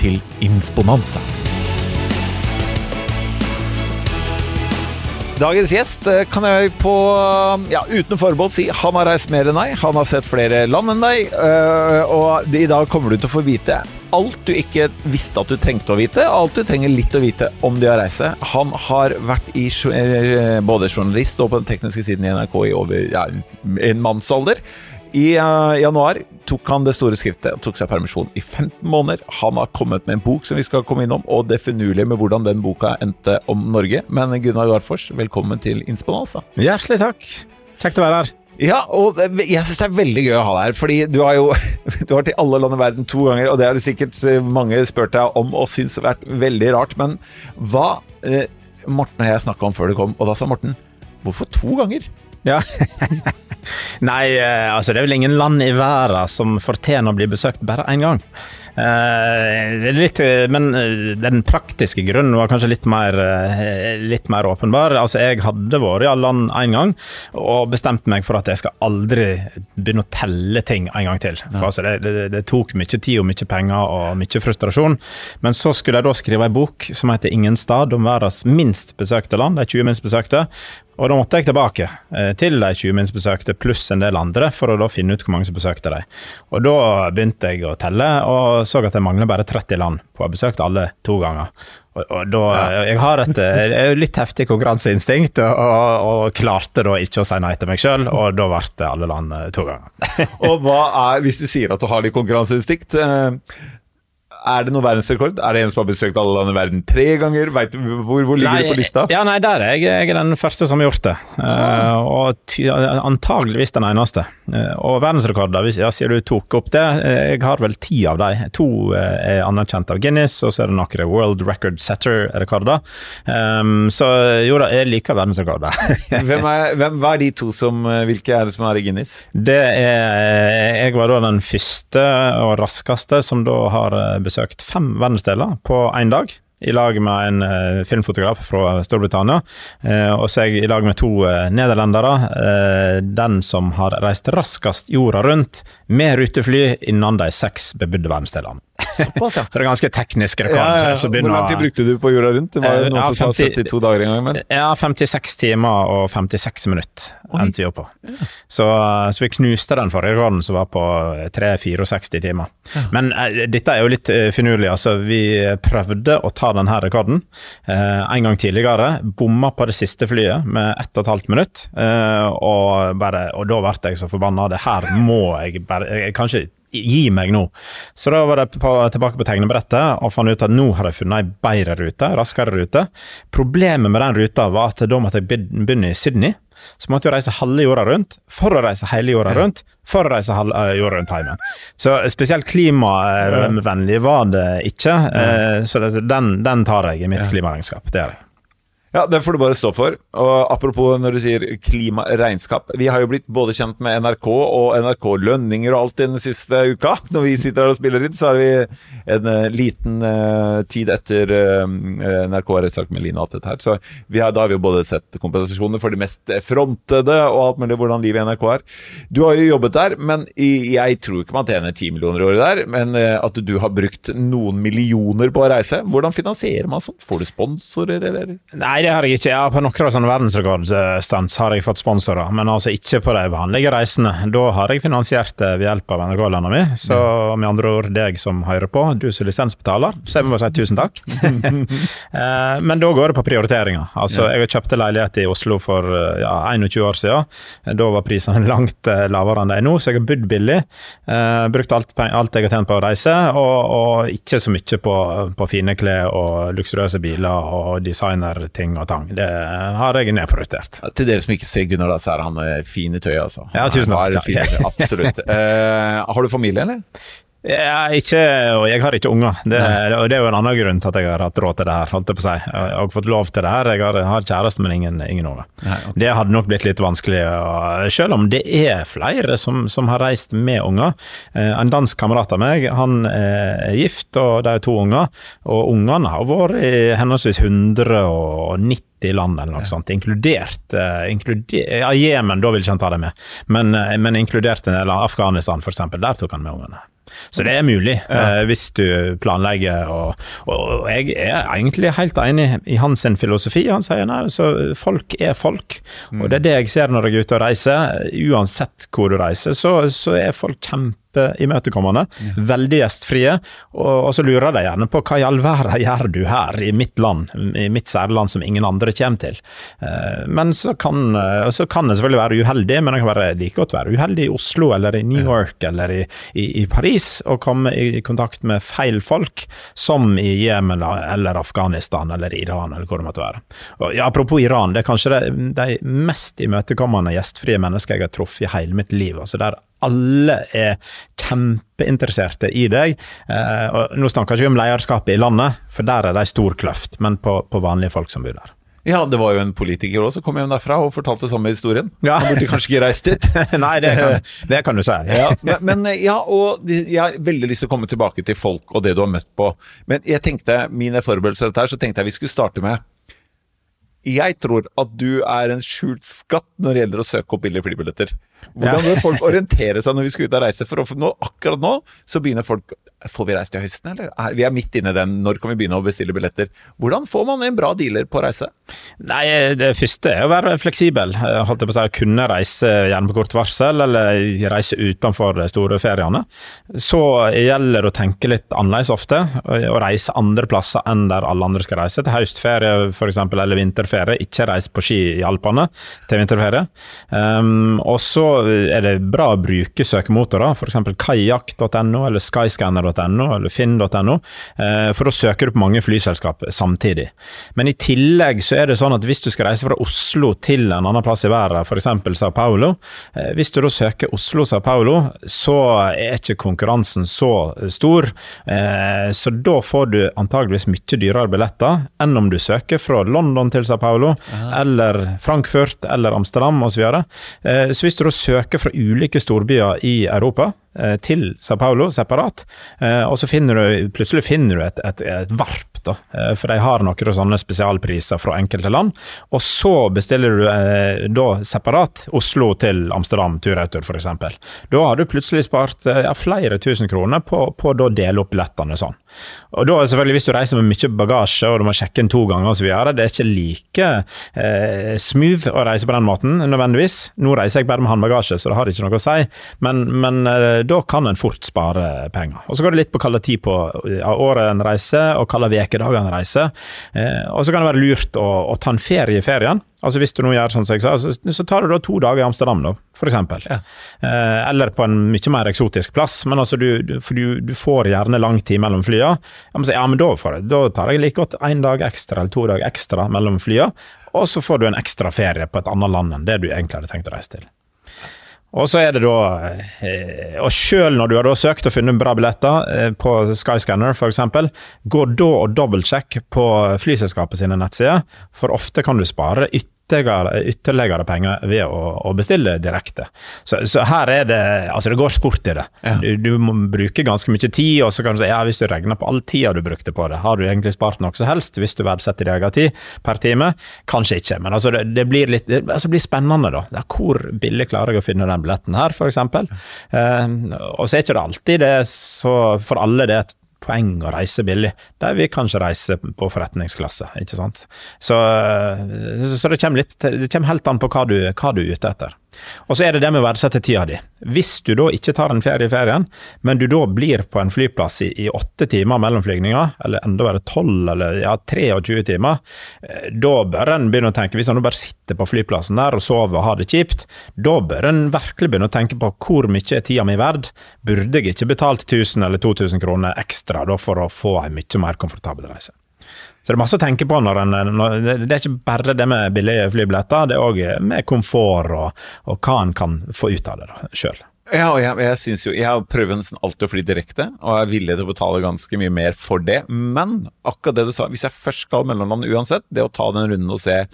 til Insponanza. Dagens gjest eh, kan jeg på ja, uten forbehold si han har reist mer enn deg. Han har sett flere land enn deg. øh, Og i dag kommer du til å få vite alt du ikke visste at du trengte å vite, alt du trenger litt å vite om det å reise. Han har vært i, eh, både journalist og på den tekniske siden i NRK i over ja, en mannsalder. I uh, januar tok han det store skrittet og tok seg permisjon i 15 måneder. Han har kommet med en bok som vi skal komme innom, og det finurlige med hvordan den boka endte om Norge. Men Gunnar Garfors, velkommen til Insponanza. Hjertelig takk. Kjekt å være her. Ja, og jeg syns det er veldig gøy å ha deg her, fordi du har jo du har i alle land i verden to ganger, og det har det sikkert eh, mange spurt deg om og syns har vært veldig rart. Men hva eh, Morten og jeg snakka om før du kom, og da sa Morten hvorfor to ganger? Ja. Nei, eh, altså det er vel ingen land i verden som fortjener å bli besøkt bare én gang. Eh, er litt, eh, men eh, den praktiske grunnen var kanskje litt mer, litt mer åpenbar. Altså, jeg hadde vært i alle land én gang, og bestemte meg for at jeg skal aldri begynne å telle ting en gang til. For altså, det, det, det tok mye tid og mye penger og mye frustrasjon. Men så skulle jeg da skrive ei bok som heter 'Ingen stad', om verdens minst besøkte land, de 20 minst besøkte. Og da måtte jeg tilbake eh, til de 20 min som besøkte, pluss en del andre, for å da finne ut hvor mange som besøkte dem. Og da begynte jeg å telle, og så at jeg mangler bare 30 land på å ha besøkt alle to ganger. Og, og da, Jeg har et eh, litt heftig konkurranseinstinkt, og, og, klarte da ikke å si nei til meg sjøl, og da ble det alle land eh, to ganger. Og hva er, hvis du sier at du har litt konkurranseinstinkt eh, er det noen verdensrekord? Er det en som har besøkt alle land i verden tre ganger? Vet du, hvor, hvor ligger du på lista? Ja, nei, der er jeg, jeg er den første som har gjort det. Uh, og ty, antageligvis den eneste. Eh, og verdensrekorder, hvis jeg sier du tok opp det, eh, jeg har vel ti av dem. To eh, er anerkjent av Guinness, og så er det noen World Record Setter-rekorder. Um, så jo da, jeg liker verdensrekorder. Hvem er, hvem, er de to som Hvilke er det som er i Guinness? Det er Jeg var da den første og raskeste som da har besøkt fem verdensdeler på én dag. I lag med en uh, filmfotograf fra Storbritannia. Uh, og så er jeg i lag med to eh, nederlendere. Den som har reist raskest jorda rundt med rutefly innen de seks bebudde verdensdelene. Såpass, ja. Så det er ganske teknisk rekord. Ja, ja, ja. Hvor lang tid brukte du på jorda rundt? Det var jo Eh, noen ja, som sa 50 72 dager en gang. Men. Ja, 56 timer og 56 minutter endte vi opp på. Så, så vi knuste den forrige rekorden, som var på 3-64 timer. Men uh, dette er jo litt uh, finurlig. Altså, vi prøvde å ta denne rekorden uh, en gang tidligere. Bomma på det siste flyet med 1 12 minutt. Eh, og, bare, og da ble jeg så forbanna. Det her må jeg bare Jeg kan ikke Gi meg nå. Så da var det på, tilbake på tegnebrettet og fant ut at nå har jeg funnet ei bedre rute, raskere rute. Problemet med den ruta var at da måtte jeg begynne i Sydney. Så måtte jeg reise halve jorda rundt, for å reise hele jorda rundt, for å reise halve eh, jorda rundt hjemme. Så spesielt klimavennlig var det ikke. eh, Så den, den tar jeg i mitt klimaregnskap. Det gjør jeg. Ja, det får du bare stå for. Og apropos når du sier klimaregnskap. Vi har jo blitt både kjent med NRK og NRK-lønninger og alt den siste uka. Når vi sitter her og spiller inn, så har vi en eh, liten uh, tid etter uh, NRK har rettssak med Line og alt dette her. Så har, da har vi jo både sett kompensasjoner for de mest frontede og alt mulig hvordan livet i NRK er. Du har jo jobbet der, men jeg tror ikke man tjener ti millioner i året der. Men at du har brukt noen millioner på å reise. Hvordan finansierer man sånt? Får du sponsorer, eller? Nei, det har jeg ikke. Ja, på noen sånne verdensrekordstunts har jeg fått sponsorer, men altså ikke på de vanlige reisene. Da har jeg finansiert det ved hjelp av NRK-landa mi. Så med andre ord deg som hører på, du som lisensbetaler, så jeg må bare si tusen takk. Eh, men da går det på prioriteringer. Altså, jeg kjøpte leilighet i Oslo for ja, 21 år siden. Da var prisene langt eh, lavere enn de er nå, så jeg har bodd billig. Eh, brukt alt, alt jeg har tjent på å reise, og, og ikke så mye på, på fine klær og luksuriøse biler og designerting og tang. Det har jeg nedprioritert. Til dere som ikke ser Gunnar, da, så er han eh, fin i tøyet, altså. Ja, tusen takk. Absolutt. uh, har du familie, eller? Ja, ikke, og jeg har ikke unger. Det, og det er jo en annen grunn til at jeg har hatt råd til det her. holdt Jeg på å si. Jeg har fått lov til det her. Jeg har, har kjæreste, men ingen, ingen unger. Okay. Det hadde nok blitt litt vanskelig, selv om det er flere som, som har reist med unger. Eh, En dansk kamerat av meg han eh, er gift, og de har to unger. Og ungene har vært i henholdsvis 190 land eller noe sånt, inkludert, uh, inkluder, ja, Jemen, da vil ikke han ta det med, men, uh, men inkludert en del av Afghanistan, eksempel. Der tok han med ungene. Så det er mulig, eh, hvis du planlegger. Og, og, jeg er egentlig helt enig i hans filosofi. Han sier nei, så folk er folk. Og det er det jeg ser når jeg er ute og reiser. Uansett hvor du reiser, så, så er folk kjempeimøtekommende. Veldig gjestfrie. Og, og så lurer de gjerne på hva i all verden gjør du her i mitt land, i mitt særland som ingen andre kommer til. Eh, Men så kan, eh, så kan det selvfølgelig være uheldig, men det kan være like godt være uheldig i Oslo eller i New York eller i, i, i Paris og komme i kontakt med feil folk, som i Jemen eller Afghanistan eller Iran eller hvor det måtte være. Og, ja, apropos Iran, det er kanskje de, de mest imøtekommende gjestfrie mennesker jeg har truffet i hele mitt liv. altså der alle er kjempeinteresserte i deg. Eh, nå snakker ikke om lederskapet i landet, for der er det ei stor kløft, men på, på vanlige folk som bor der. Ja, det var jo en politiker også som kom hjem derfra og fortalte samme historien. Ja. Han burde kanskje ikke reist dit. Nei, det kan, det kan du si. Ja, men, men ja, og jeg har veldig lyst til å komme tilbake til folk og det du har møtt på. Men jeg tenkte, mine forberedelser til dette her, så tenkte jeg vi skulle starte med Jeg tror at du er en skjult skatt når det gjelder å søke opp billige flybilletter. Hvordan bør folk orientere seg når vi skal ut og reise? For nå, akkurat nå så begynner folk Får vi reist til høsten, eller? Er, vi er midt inne i den. Når kan vi begynne å bestille billetter? Hvordan får man en bra dealer på reise? Nei, det første er å være fleksibel. Eh, Holdt jeg på å si, kunne reise gjerne på kort varsel, eller reise utenfor de store feriene. Så gjelder det å tenke litt annerledes ofte, Å reise andre plasser enn der alle andre skal reise. Til høstferie f.eks., eller vinterferie. Ikke reise på ski i Alpene til vinterferie. Um, og så er det bra å bruke søkemotorer, f.eks. kajakk.no eller skyscanner.no eller finn.no, eh, for da søker du på mange flyselskap samtidig. Men i tillegg så er det sånn at hvis du skal reise fra Oslo til en annen plass i verden, f.eks. Sao Paulo, eh, hvis du da søker Oslo-Sao Paulo, så er ikke konkurransen så stor, eh, så da får du antageligvis mye dyrere billetter enn om du søker fra London til Sao Paulo, eller Frankfurt eller Amsterdam osv. Så, videre. Så hvis du da søker fra ulike storbyer i Europa, til Sao Paulo separat, eh, og så finner du, plutselig finner du et, et, et varp, da, eh, for de har noen sånne spesialpriser fra enkelte land, og så bestiller du eh, da separat Oslo til Amsterdam tur-retur f.eks. Da har du plutselig spart eh, ja, flere tusen kroner på, på å dele opp billettene sånn. Og da selvfølgelig Hvis du reiser med mye bagasje og du må sjekke inn to ganger osv., det er ikke like eh, smooth å reise på den måten nødvendigvis. Nå reiser jeg bare med håndbagasje, så det har ikke noe å si, men, men eh, da kan en fort spare penger. Og Så går det litt på hvilken tid på året en reiser, og hvilke ukedager en reiser. Eh, og så kan det være lurt å, å ta en ferie i ferien. Altså Hvis du nå gjør sånn som jeg sa, så, så tar du da to dager i Amsterdam, da, eksempel. Ja. Eh, eller på en mye mer eksotisk plass, men altså du, for du, du får gjerne lang tid mellom men, så, ja, men da, får jeg, da tar jeg like godt én dag ekstra eller to dager ekstra mellom flya, og så får du en ekstra ferie på et annet land enn det du egentlig hadde tenkt å reise til. Og så er det da eh, Og sjøl når du har søkt og funnet bra billetter eh, på Skyscanner f.eks., gå da og dobbeltsjekk på flyselskapet sine nettsider, for ofte kan du spare ytterligere, ytterligere penger ved å, å bestille direkte. Så, så her er det Altså, det går sport i det. Ja. Du, du må bruke ganske mye tid, og så kan du si ja, hvis du regner på all tida du brukte på det, har du egentlig spart noe som helst hvis du verdsetter din egen tid per time? Kanskje ikke, men altså det, det blir litt det, altså blir spennende, da. Det er hvor billig klarer jeg å finne den billetten her, f.eks. Eh, og så er ikke det alltid det så for alle det et poeng å reise billig. De vil kanskje reise på forretningsklasse, ikke sant. Så, så det kommer litt Det kommer helt an på hva du, hva du er ute etter. Og så er det det med å verdsette tida di. Hvis du da ikke tar en ferie i ferien, men du da blir på en flyplass i, i åtte timer mellom flygninger, eller enda være tolv eller ja, 23 timer, eh, da bør en begynne å tenke, hvis en bare sitter på flyplassen der og sover og har det kjipt, da bør en virkelig begynne å tenke på hvor mye er tida mi verd? Burde jeg ikke betalt 1000 eller 2000 kroner ekstra da for å få en mye mer komfortabel reise? Så det er masse å tenke på når en når, Det er ikke bare det med billige flybilletter, det er òg med komfort og, og hva en kan få ut av det sjøl. Ja, og jeg, jeg synes jo Jeg prøver nesten alltid å fly direkte, og er villig til å betale ganske mye mer for det. Men akkurat det du sa, hvis jeg først skal mellomland uansett, det å ta den runden og se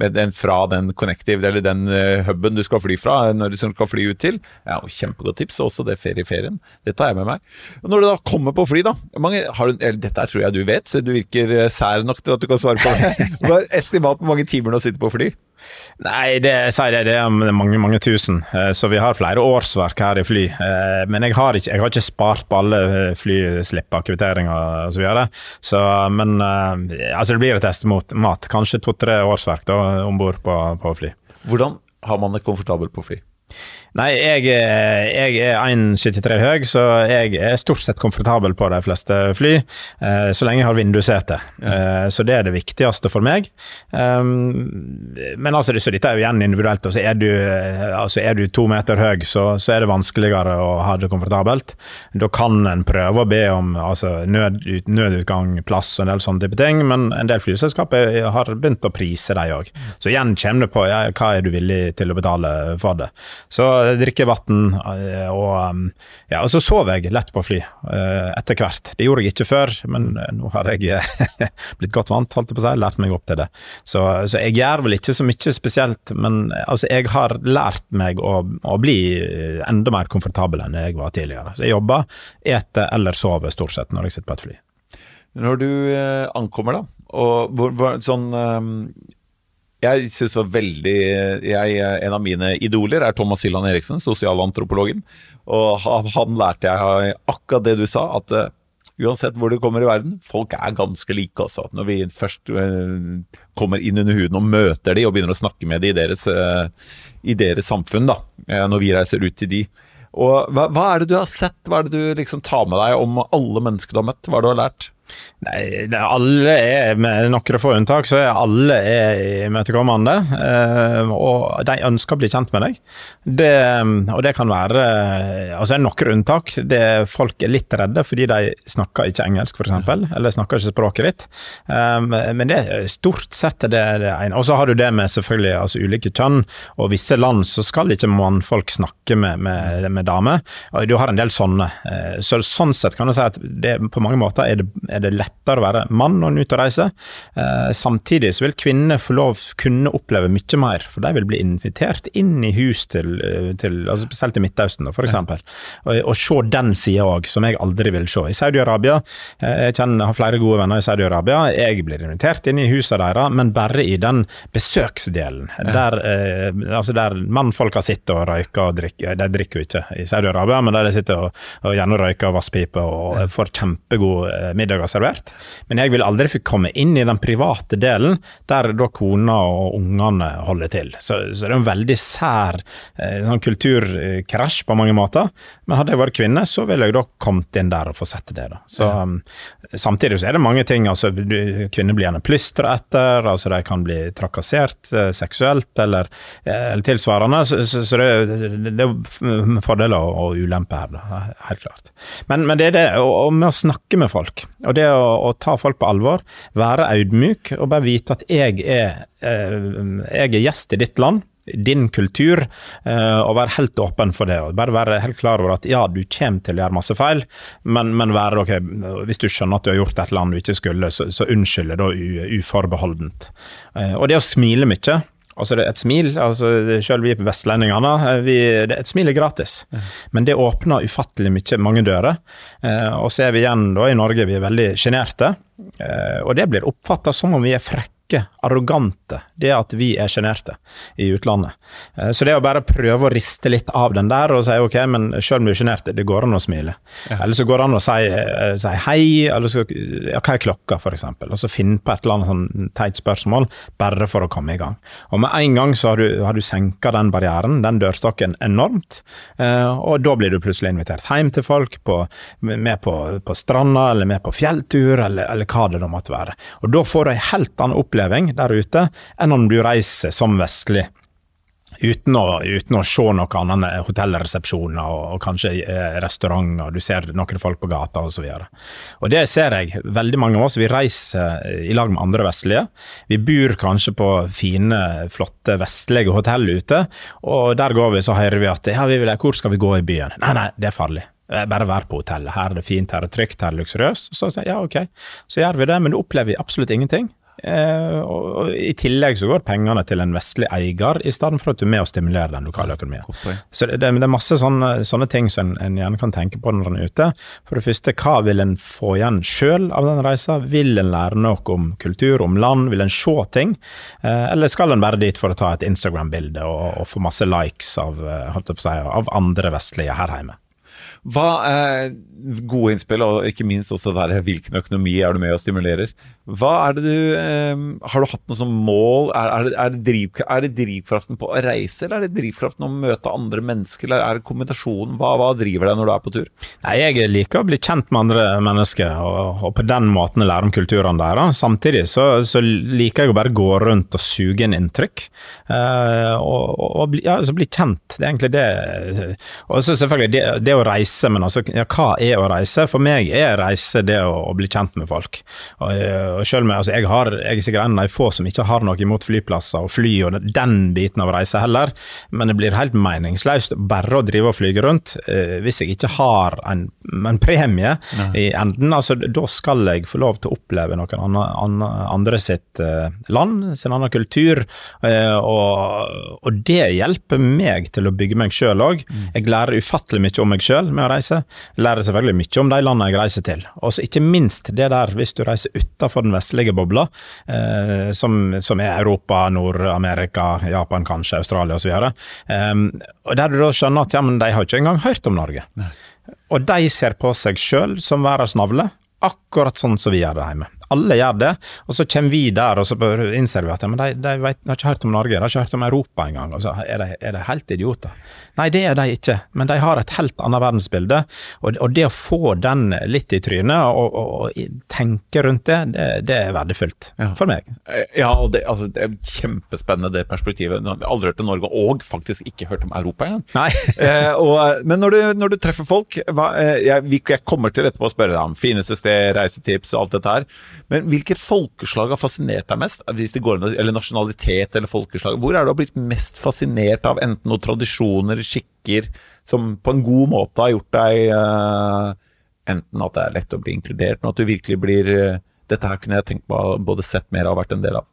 med den fra den connective, eller den uh, huben du skal fly fra, når du skal fly ut til. Ja, og Kjempegodt tips, også det ferieferien. Det tar jeg med meg. Og når du da kommer på fly, da mange, du, eller, Dette tror jeg du vet, så du virker uh, sær nok til at du kan svare på det. Hva er estimat hvor mange timer du har sittet på fly? Nei, det, sier jeg, det er mange mange tusen. Eh, så vi har flere årsverk her i fly. Eh, men jeg har ikke, jeg har ikke spart på alle eh, flyslipp, akkvitteringer osv. Så videre. men altså det blir et estimat. Kanskje to-tre årsverk om bord på, på fly. Hvordan har man det komfortabelt på fly? Nei, jeg, jeg er 1,73 høy, så jeg er stort sett komfortabel på de fleste fly, eh, så lenge jeg har vindussete. Ja. Eh, så det er det viktigste for meg. Um, men altså, så dette er jo igjen individuelt. Altså er, du, altså er du to meter høy, så, så, er det vanskeligere å ha det komfortabelt. Da kan en prøve å be om altså, nød, nødutgang, plass og en del sånne type ting, men en del flyselskap har begynt å prise de òg. Så igjen kommer det på ja, hva er du villig til å betale for det. Så drikke vann, eh, og, um, ja, og så sov jeg lett på fly eh, etter hvert. Det gjorde jeg ikke før, men eh, nå har jeg blitt godt vant, holdt jeg på å si, lært meg opp til det. Så, så, jeg gjør vel ikke så mye spesielt, men altså, jeg har lært meg å, å, bli enda mer komfortabel enn jeg var tidligere. Så jeg jobber, eter eller sover stort sett når jeg sitter på et fly. Når du ankommer, da, og sånn jeg synes var veldig jeg, En av mine idoler er Thomas Hylland Eriksen, sosialantropologen. Og han lærte jeg akkurat det du sa, at uh, uansett hvor du kommer i verden, folk er ganske like. Altså. Når vi først uh, kommer inn under huden og møter de og begynner å snakke med de i deres, uh, i deres samfunn, da, når vi reiser ut til de. Og hva, hva, er det du har sett, hva er det du liksom tar med deg om alle mennesker du har møtt? Hva er det du har lært? Nei, alle er, med noen få unntak, så er alle er imøtekommende. Eh, og de ønsker å bli kjent med deg. Det, og det kan være Altså, det er noen unntak. Det, folk er litt redde fordi de snakker ikke engelsk, f.eks., eller snakker ikke språket ditt. Eh, men det er stort sett det, det ene. Og så har du det med selvfølgelig altså, ulike kjønn, og visse land så skal ikke mannfolk snakke med, med, med damer. Du har en del sånne. Eh, så sånn sett kan du si at det, på mange måter er det, er det lettere å være mann når en er ute og reiser. Eh, samtidig så vil kvinner få lov kunne oppleve mye mer, for de vil bli invitert inn i hus til, eh, til altså spesielt i Midtøsten, for eksempel. Og, og se den sida òg, som jeg aldri vil se. I Saudi-Arabia, eh, jeg kjenner, har flere gode venner i Saudi-Arabia, jeg blir invitert inn i husene deres, men bare i den besøksdelen, der, altså der mannfolka sitter og røyker og drikker. De drikker jo ikke i Saudi-Arabia, men der de sitter og, og gjerne røyker og vasspiper og får kjempegod middager servert. Men jeg vil aldri få komme inn i den private delen, der da kona og ungene holder til. Så, så det er en veldig sær eh, sånn kulturkrasj på mange måter. Men hadde jeg vært kvinne, så ville jeg da kommet inn der og få sett det. da. Så, ja. Um, samtidig så er det mange ting. altså Kvinner blir gjerne plystra etter, altså de kan bli trakassert eh, seksuelt eller, eh, eller tilsvarende. Så, så, så det, det, er fordeler og, og ulemper her, da, helt klart. Men, men det er det, og, og med å snakke med folk, og det å å, ta folk på alvor, være audmyk og bare vite at jeg er, eh, jeg er gjest i ditt land din kultur, eh, og være helt åpen for det. og Bare være helt klar over at ja, du kommer til å gjøre masse feil, men, men være ok, hvis du skjønner at du har gjort et eller annet du ikke skulle, så, så unnskyld det uforbeholdent. Eh, og det å smile mye, Altså et smil, altså selv vi på vestlendingene, eh, vi, et smil er gratis. Men det åpner ufattelig mye, mange dører. Eh, og så er vi igjen da i Norge, vi er veldig sjenerte. Eh, og det blir oppfatta som om vi er frekke ikke arrogante, det at vi er sjenerte i utlandet. Eh, så det å bare prøve å riste litt av den der og si ok, men selv om du er sjenert, det går an å smile. Ja. Eller så går det an å si, eh, si hei, eller så, ja, hva er klokka, f.eks. Og så finne på et eller annet sånn teit spørsmål, bare for å komme i gang. Og med en gang så har du, har du senka den barrieren, den dørstokken, enormt. Eh, og da blir du plutselig invitert hjem til folk, på, med på, på stranda, eller med på fjelltur, eller, eller hva det da måtte være. Og da får du ei helt annen opplevelse oppleving der ute enn om du reiser som vestlig uten å, uten å se noe annet enn hotellresepsjoner og, og kanskje eh, restauranter, du ser noen folk på gata osv. Det ser jeg. Veldig mange av oss vi reiser i lag med andre vestlige. Vi bor kanskje på fine, flotte vestlige hotell ute, og der går vi så hører vi at ja, vi vil, hvor skal vi gå i byen? Nei, nei, det er farlig. Bare vær på hotellet. Her er det fint, her er det trygt, her er det luksuriøst. Så sier jeg ja, ok, så gjør vi det, men du opplever absolutt ingenting. Eh, og, og, I tillegg så går pengene til en vestlig eier, i stedet for at du er med og stimulerer den lokale økonomien. Så det, det, det, er masse sånne, sånne ting som en, en, gjerne kan tenke på når en er ute. For det første, hva vil en få igjen sjøl av den reisa? Vil en lære noe om kultur, om land? Vil en se ting? Eh, eller skal en være dit for å ta et Instagram-bilde og, og, få masse likes av, eh, si, av andre vestlige her hjemme? Hva er Gode innspill, og ikke minst også der, hvilken økonomi er du med og stimulerer. Hva er det du eh, Har du hatt noe som mål? Er, er, det, er, det driv, er, det, drivkraften på å reise, eller er det drivkraften å møte andre mennesker, eller er det kombinasjonen? Hva, hva, driver deg når du er på tur? Nei, Jeg liker å bli kjent med andre mennesker, og, og på den måten lære om kulturene deres. Samtidig så, så, liker jeg å bare gå rundt og suge inn inntrykk, eh, og, og bli, ja, altså bli, kjent. Det er egentlig det. Og så selvfølgelig det, det å reise reise, men altså, ja, hva er å reise? For meg er reise det å, å bli kjent med folk. Og, eh, og selv med, altså, jeg, har, jeg er sikkert en av de få som ikke har noe imot flyplasser og fly og den biten av reise heller, men det blir helt meningsløst bare å drive og flyge rundt eh, hvis jeg ikke har en, en premie ja. i enden. altså Da skal jeg få lov til å oppleve noen andre, andre sitt eh, land, sin annen kultur, eh, og, og, det hjelper meg til å bygge meg sjøl òg. Mm. Jeg lærer ufattelig mye om meg sjøl med å reise. Lærer selvfølgelig mye om de landene jeg reiser til. Og ikke minst det der hvis du reiser utenfor den vestlige bobla, eh, som, som, er Europa, Nord-Amerika, Japan kanskje, Australia osv. Eh, og der du da skjønner at ja, men de har ikke engang hørt om Norge. Nei. Og de ser på seg sjøl som verdens navle, akkurat sånn som vi gjør det hjemme. Alle gjør det, og så kommer vi der og så innser vi at men de, de, vet, har ikke hørt om Norge, de har ikke hørt om Europa engang. Og er de, er de helt idioter. Nei, det er de ikke, men de har et helt annet verdensbilde. Og, og det å få den litt i trynet og, og, og tenke rundt det, det, det er verdifullt ja. for meg. Eh, ja, og det, altså, det, er kjempespennende det perspektivet. Jeg har aldri hørt om Norge, og faktisk ikke hørt om Europa igjen. Nei. eh, og, men når du, når du, treffer folk hva, eh, jeg, jeg, kommer til etterpå å spørre deg om fineste sted, reisetips og alt dette her. Men hvilket folkeslag har fascinert deg mest? Hvis det går Eller nasjonalitet eller folkeslag. Hvor er du blitt mest fascinert av enten noen tradisjoner skikker som på en god måte har gjort deg uh, Enten at det er lett å bli inkludert, men at du virkelig blir uh, Dette her kunne jeg tenkt meg både sett mer av og vært en del av.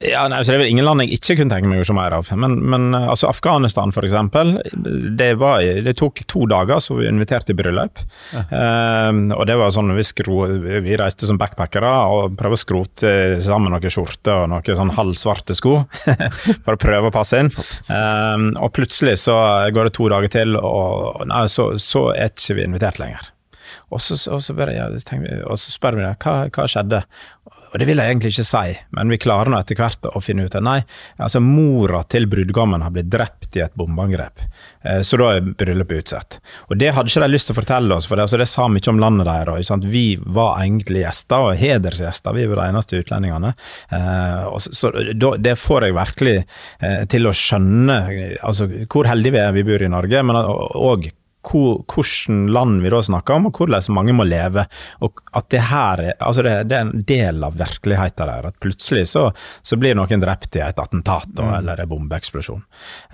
Ja, nei, så Det er vel ingen land jeg ikke kunne tenke meg å se mer av. Men, men altså Afghanistan, eksempel. Det, var, det tok to dager, så vi inviterte i bryllup. Ja. Uh, og det var sånn vi, skro, vi reiste som backpackere og prøvde å skrote sammen noen skjorter og noen sånn halvsvarte sko. for å prøve å passe inn. Uh, og plutselig så går det to dager til, og nei, så, så er ikke vi invitert lenger. Og så, og så, spør, vi, og så spør vi hva, hva skjedde, og det vil jeg egentlig ikke si, men vi klarer nå etter hvert å finne ut at nei, altså mora til brudgommen har blitt drept i et bombeangrep. Eh, så da er bryllupet utsatt. Og det hadde ikke de lyst til å fortelle oss, for det, altså det sa mye om landet deres. Vi var egentlig gjester, og hedersgjester, vi var de eneste utlendingene. Eh, så det får jeg virkelig eh, til å skjønne altså, hvor heldige vi er vi bor i Norge, men òg hvilket land vi da snakker om, og hvordan mange må leve. Og at det her er, altså det, det er en del av virkeligheten der. At plutselig så, så blir noen drept i et attentat mm. eller en bombeeksplosjon.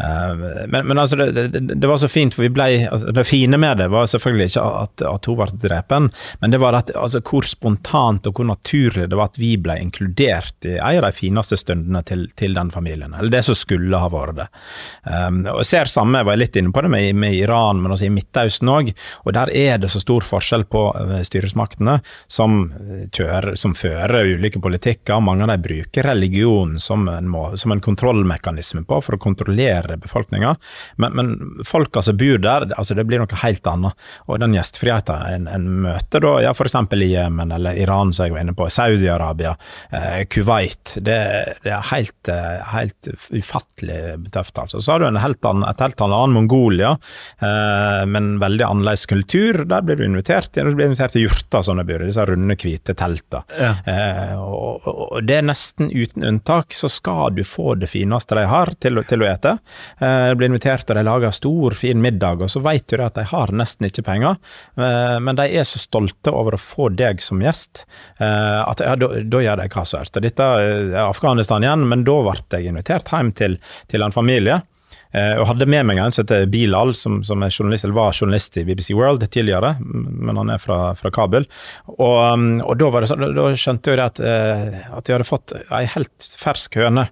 Uh, men, men, altså, det, det, det, var så fint, for vi ble altså, Det fine med det var selvfølgelig ikke at, at hun ble drepen, men det var at, altså, hvor spontant og hvor naturlig det var at vi ble inkludert i en av de fineste stundene til, til den familien. Eller det som skulle ha vært det. Um, og jeg ser samme, jeg var litt inne på det med, med Iran, men også Midtøsten òg, og der er det så stor forskjell på eh, styresmaktene som, eh, kjører, som fører ulike politikker. Mange av dem bruker religion som en, må, som en kontrollmekanisme på for å kontrollere befolkninga, men, men folka som bor der, altså det blir noe helt annet. Og den gjestfriheten en, en møter da, ja f.eks. i Jemen eller Iran, som jeg var inne på, Saudi-Arabia, eh, Kuwait, det, det er helt, eh, helt, ufattelig tøft, altså. Så har du helt annen, et helt annet Mongolia. Eh, men veldig annerledes kultur. Der blir du invitert Du blir invitert til jurter som det i, disse runde, hvite teltene. Ja. Eh, og, og det er nesten uten unntak, så skal du få det fineste de har til, til å ete. Eh, du blir invitert, og de lager stor, fin middag, og så vet du at de har nesten ikke penger, eh, men de er så stolte over å få deg som gjest, eh, at ja, da da gjør de hva som helst. Og Dette er Afghanistan igjen, men da ble jeg invitert hjem til, til en familie. Eh, og hadde med meg en som heter Bilal, som, som journalist, var journalist i BBC World tidligere, men han er fra, fra Kabul. Og, um, og da, det sånn, da skjønte jeg at, eh, at jeg hadde fått ei helt fersk høne.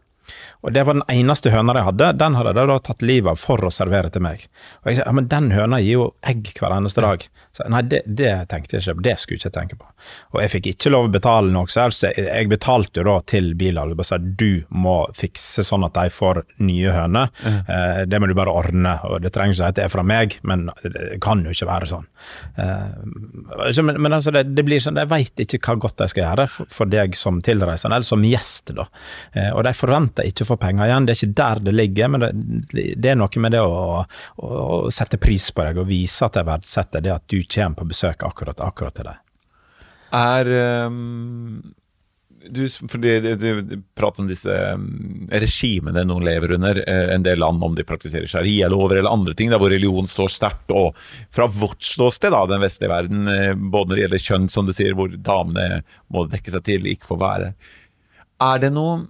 Og det var den eneste høna de hadde. Den hadde de da tatt livet av for å servere til meg. Og jeg sa ja, men den høna gir jo egg hver eneste dag. Så, nei, det, det tenkte jeg ikke på. Det skulle jeg ikke tenke på. Og jeg fikk ikke lov å betale noe så helst. Jeg, jeg betalte jo da til Bilal og bare sa du må fikse sånn at de får nye høner. Eh, det må du bare ordne. Og det trenger ikke si at det er fra meg, men det kan jo ikke være sånn. Eh, så, men, men altså, det, det blir sånn, de veit ikke hva godt de skal gjøre for, for deg som tilreisende, eller som gjest. da. Eh, og de forventer ikke å få penger igjen, det er ikke der det ligger, men det, det er noe med det å, å, å sette pris på deg og vise at jeg verdsetter det at du kommer på besøk akkurat, akkurat til deg. Er um, du, fordi du, prater om disse ehm, regimene noen lever under, eh, en del land om de praktiserer sharialover eller andre ting, der hvor religion står sterkt. Og fra vårt ståsted, da, den vestlige verden, eh, både når det gjelder kjønn, som du sier, hvor damene må dekke seg til, ikke få være. Er det noe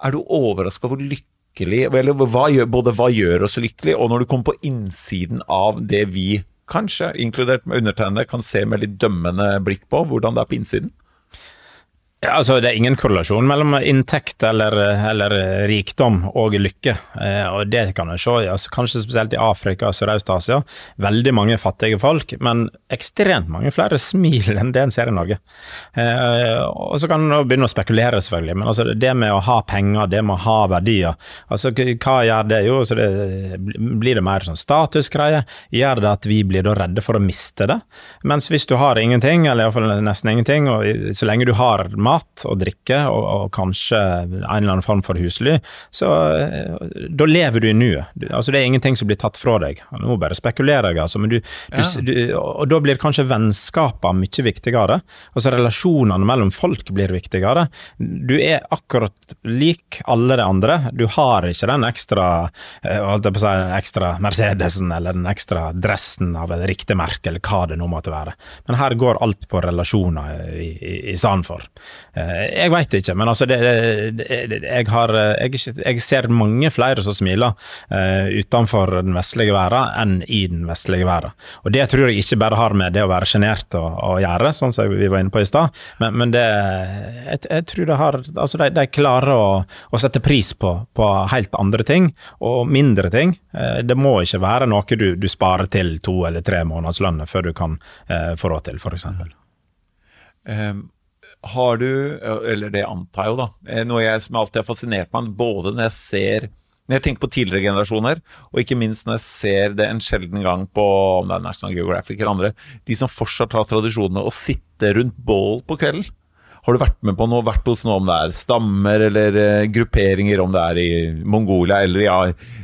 Er du overraska hvor lykkelig Eller hva gjør, både hva gjør oss lykkelig, og når du kommer på innsiden av det vi kanskje, inkludert med undertegnede, kan se med litt dømmende blikk på, hvordan det er på innsiden? Ja, altså Det er ingen korrelasjon mellom inntekt eller, eller rikdom og lykke. Eh, og Det kan en se, altså, kanskje spesielt i Afrika og Sørøst-Asia. Veldig mange fattige folk, men ekstremt mange flere smil enn det en ser i Norge. Eh, og Så kan en begynne å spekulere, selvfølgelig, men altså, det med å ha penger, det med å ha verdier altså Hva gjør det? Jo, det, blir det mer sånn statusgreie? Gjør det at vi blir da redde for å miste det? Mens hvis du har ingenting, eller iallfall nesten ingenting, og så lenge du har mat og drikke, og, og kanskje en eller annen form for husly, så eh, da lever du i nuet. Altså, det er ingenting som blir tatt fra deg. Nå bare spekulerer jeg, altså, men du, du, Ja. du Og da blir kanskje vennskapene mye viktigere. Altså relasjonene mellom folk blir viktigere. Du er akkurat lik alle de andre. Du har ikke den ekstra eh, holdt jeg på å si, den ekstra Mercedesen eller den ekstra dressen av et riktig merke, eller hva det nå måtte være. Men her går alt på relasjoner i, i, i stedet for. Eh, Jeg veit ikke, men altså det, det, jeg, har, eh, jeg, jeg ser mange flere som smiler eh, utenfor den vestlige verden enn i den vestlige verden. Og det tror jeg ikke bare har med det å være sjenert å, gjøre, sånn som vi var inne på i stad, men, men det jeg, jeg tror det har Altså, de, de klarer å, å sette pris på, på helt andre ting, og mindre ting. Det må ikke være noe du, du sparer til to eller tre månedslønner før du kan få råd til, f.eks. Ehm, har du, eller det antar jeg jo da, eh, noe jeg som alltid har fascinert meg, både når jeg ser når jeg tenker på tidligere generasjoner, og ikke minst når jeg ser det en sjelden gang på om det er National Geographic eller andre, de som fortsatt har tradisjonene å sitte rundt bål på kvelden. Har du vært med på noe, vært hos noe om det er stammer eller eh, grupperinger, om det er i Mongolia eller ja,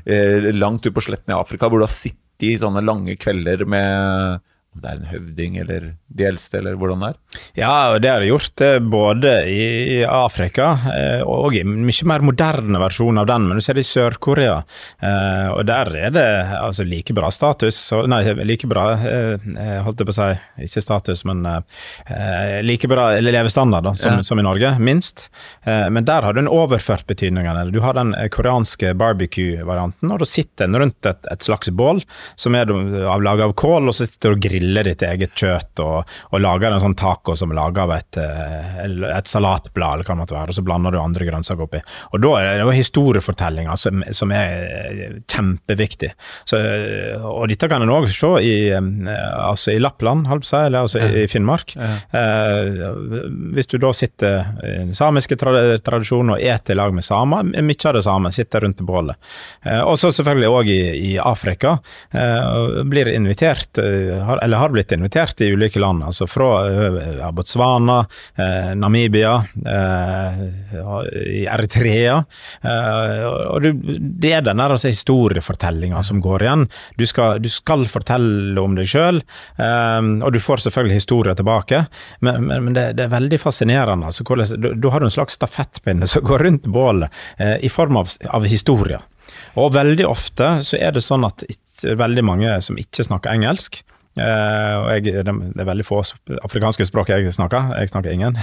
eh, langt ut på sletten i Afrika, hvor du har sittet i sånne lange kvelder med om det er en høvding eller de eldste, eller hvordan det er? Ja, og det har jeg gjort eh, både i Afrika eh, og i mye mer moderne versjon av den, men du ser det i Sør-Korea. eh, Og der er det altså like bra status, nei, like bra, holdt jeg på å si, ikke status, men like bra levestandard da, som, Ja. som i Norge, minst. Men der har du en overført betydning. Du har den koreanske barbecue-varianten, og da sitter en rundt et, et slags bål som er laget av kål, og så sitter du og griller ditt eget kjøtt og, og lager en sånn taco som er laget av et, eh, et salatblad, eller hva det måtte være, og så blander du andre grønnsaker oppi. Og da er det jo historiefortellinger som, som er eh, kjempeviktig. Så, eh, og dette kan en òg se i, altså i Lappland, si, eller altså i, Finnmark. Finnmark. Ja. hvis du da sitter i samiske tradisjoner og eter i lag med samer, mye av det samme, sitter rundt bålet. Og så selvfølgelig òg i, i Afrika, blir invitert, eller eller har blitt invitert i ulike land. altså Fra ja, Botswana, eh, Namibia, eh, Eritrea. og Det er den der altså, historiefortellinga som går igjen. Du skal, du skal fortelle om deg sjøl, og du får selvfølgelig historier tilbake. Men, men, men det, det, er veldig fascinerende. altså du, du, har en slags stafettpinne som går rundt bålet i form av, av historier. Og veldig ofte så er det sånn at veldig mange som ikke snakker engelsk, og jeg, det, er veldig få afrikanske språk jeg snakker, jeg snakker ingen.